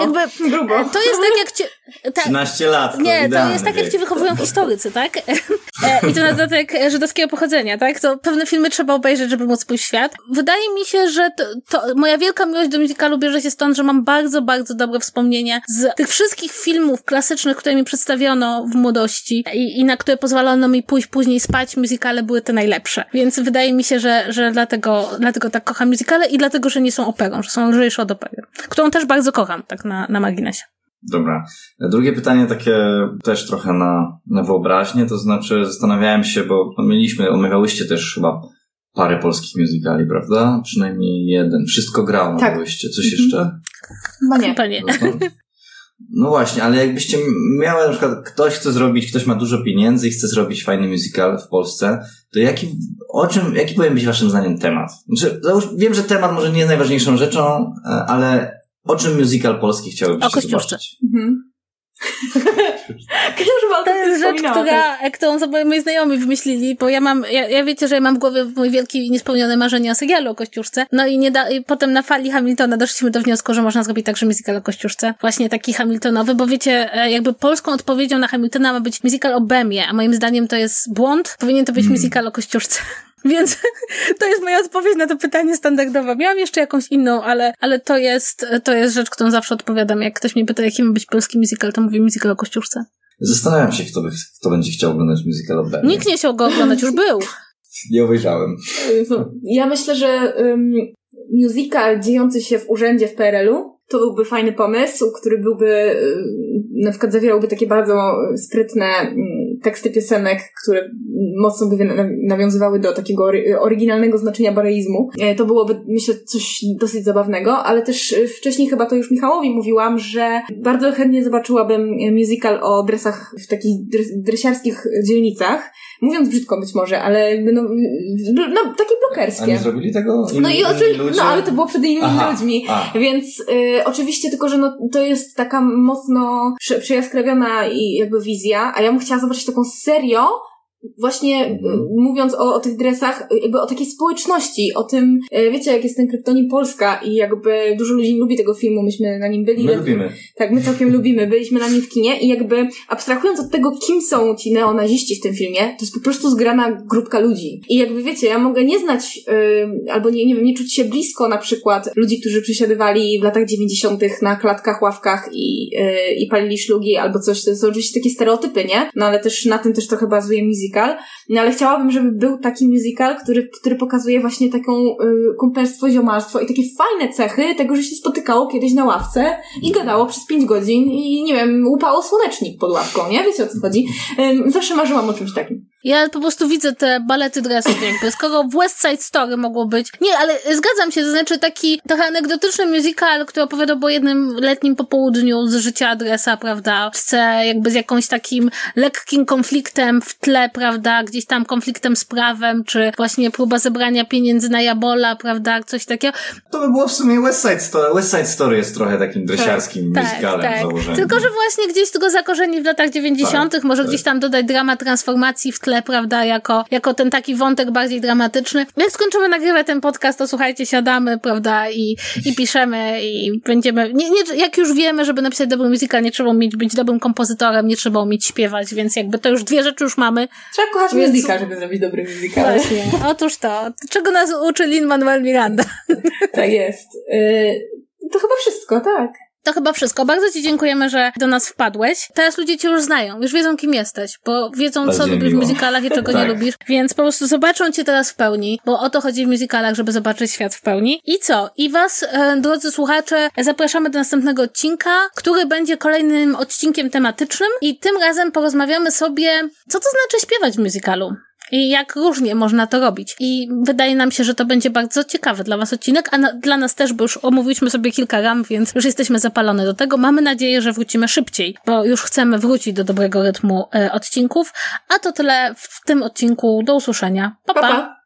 jakby, grubo. To jest tak jak cię... Tak, 13 lat. Nie, to jest tak jak cię wychowują historycy, tak? E, I to na dodatek żydowskiego pochodzenia, tak? To pewne filmy trzeba obejrzeć, żeby móc pójść w świat. Wydaje mi się, że to, to moja wielka miłość do musicalu bierze się stąd, że mam bardzo, bardzo dobre wspomnienia z tych wszystkich filmów klasycznych, które mi przedstawiono w młodości i, i na które pozwalono mi pójść później spać, musicale były te najlepsze. Więc wydaje mi się, że, że dlatego, dlatego tak kocham musicale i dlatego, że nie są operą, że są lżejsze od opery. Którą też bardzo kocham, tak na, na marginesie. Dobra. Drugie pytanie takie też trochę na, na wyobraźnię, to znaczy zastanawiałem się, bo mieliśmy, omawiałyście też chyba parę polskich musicali, prawda? Przynajmniej jeden. Wszystko grał omawiałyście. Coś mhm. jeszcze? Chyba nie. Chyba nie. No właśnie, ale jakbyście miały na przykład, ktoś chce zrobić, ktoś ma dużo pieniędzy i chce zrobić fajny musical w Polsce, to jaki, o czym, jaki powinien być waszym zdaniem temat? Znaczy, wiem, że temat może nie jest najważniejszą rzeczą, e, ale o czym musical polski chciałbyś O kościuszce. Mhm. to jest rzecz, która, którą sobie moi znajomi wymyślili, bo ja mam, ja, ja wiecie, że ja mam w głowie mój wielki niespełnione marzenie o serialu o Kościuszce. No i, nie da, i potem na fali Hamiltona doszliśmy do wniosku, że można zrobić także musical o Kościuszce. Właśnie taki Hamiltonowy, bo wiecie, e, jakby polską odpowiedzią na Hamiltona ma być musical o Bemie, a moim zdaniem to jest błąd. Powinien to być hmm. musical o Kościuszce. Więc to jest moja odpowiedź na to pytanie standardowa. Miałam jeszcze jakąś inną, ale, ale to jest, to jest rzecz, którą zawsze odpowiadam. Jak ktoś mnie pyta, jaki ma być polski musical, to mówię musical o Kościuszce. Zastanawiam się, kto, by, kto będzie chciał oglądać musical o Nikt nie chciał go oglądać, już był. Nie obejrzałem. Ja myślę, że um, musical dziejący się w urzędzie w PRL-u to byłby fajny pomysł, który byłby, na przykład zawierałby takie bardzo sprytne teksty piosenek, które mocno by nawiązywały do takiego oryginalnego znaczenia bareizmu. E, to byłoby, myślę, coś dosyć zabawnego, ale też e, wcześniej chyba to już Michałowi mówiłam, że bardzo chętnie zobaczyłabym musical o dresach w takich dresiarskich dzielnicach. Mówiąc brzydko być może, ale no, no takie blokerskie. A nie zrobili tego? no i oczywiście, no ale to było przed innymi Aha, ludźmi, a. więc y, oczywiście tylko, że no, to jest taka mocno przejaskrawiona i jakby wizja, a ja bym chciała zobaczyć serio, właśnie mhm. mówiąc o, o tych dresach, jakby o takiej społeczności, o tym, e, wiecie, jak jest ten kryptonim Polska i jakby dużo ludzi lubi tego filmu, myśmy na nim byli. My lubimy. Tak, my całkiem lubimy, byliśmy na nim w kinie i jakby abstrahując od tego, kim są ci neonaziści w tym filmie, to jest po prostu zgrana grupka ludzi. I jakby wiecie, ja mogę nie znać, yy, albo nie, nie wiem, nie czuć się blisko na przykład ludzi, którzy przesiadywali w latach dziewięćdziesiątych na klatkach, ławkach i, yy, i palili szlugi albo coś, to są oczywiście takie stereotypy, nie? No ale też na tym też trochę bazuje musical musical, no ale chciałabym, żeby był taki musical, który, który pokazuje właśnie taką y, kumpelstwo, ziomalstwo i takie fajne cechy tego, że się spotykało kiedyś na ławce i gadało przez pięć godzin i nie wiem, upało słonecznik pod ławką, nie? Wiecie o co chodzi? Y, zawsze marzyłam o czymś takim. Ja po prostu widzę te balety dresów jakby, skoro w West Side Story mogło być. Nie, ale zgadzam się, to znaczy taki trochę anegdotyczny musical, który opowiadał o jednym letnim popołudniu z życia adresa, prawda? Chce jakby z jakąś takim lekkim konfliktem w tle, prawda? Gdzieś tam konfliktem z prawem, czy właśnie próba zebrania pieniędzy na Jabola, prawda? Coś takiego. To by było w sumie West Side Story. West Side Story jest trochę takim dresiarskim tak, musicalem tak. założeniem. Tylko, że właśnie gdzieś tego zakorzeni w latach 90., tak, może tak. gdzieś tam dodać drama transformacji w tle, prawda? Jako, jako ten taki wątek bardziej dramatyczny. Jak skończymy nagrywać ten podcast, to słuchajcie, siadamy, prawda? I, i piszemy i będziemy, nie, nie, jak już wiemy, żeby napisać dobry musical, nie trzeba mieć, być dobrym kompozytorem, nie trzeba umieć śpiewać, więc jakby to już dwie rzeczy już mamy. Trzeba kochać więc... musical, żeby zrobić dobry musical. Właśnie. Otóż to. Czego nas uczy Lin-Manuel Miranda? tak jest. Yy, to chyba wszystko, tak. To chyba wszystko. Bardzo Ci dziękujemy, że do nas wpadłeś. Teraz ludzie Cię już znają, już wiedzą, kim jesteś, bo wiedzą, Bardzo co lubisz w muzykalach i czego tak. nie lubisz, więc po prostu zobaczą Cię teraz w pełni, bo o to chodzi w muzykalach, żeby zobaczyć świat w pełni. I co? I Was, e, drodzy słuchacze, zapraszamy do następnego odcinka, który będzie kolejnym odcinkiem tematycznym i tym razem porozmawiamy sobie, co to znaczy śpiewać w muzykalu. I jak różnie można to robić. I wydaje nam się, że to będzie bardzo ciekawy dla Was odcinek, a na, dla nas też, bo już omówiliśmy sobie kilka ram, więc już jesteśmy zapalone do tego. Mamy nadzieję, że wrócimy szybciej, bo już chcemy wrócić do dobrego rytmu e, odcinków. A to tyle w tym odcinku. Do usłyszenia. pa! pa. pa.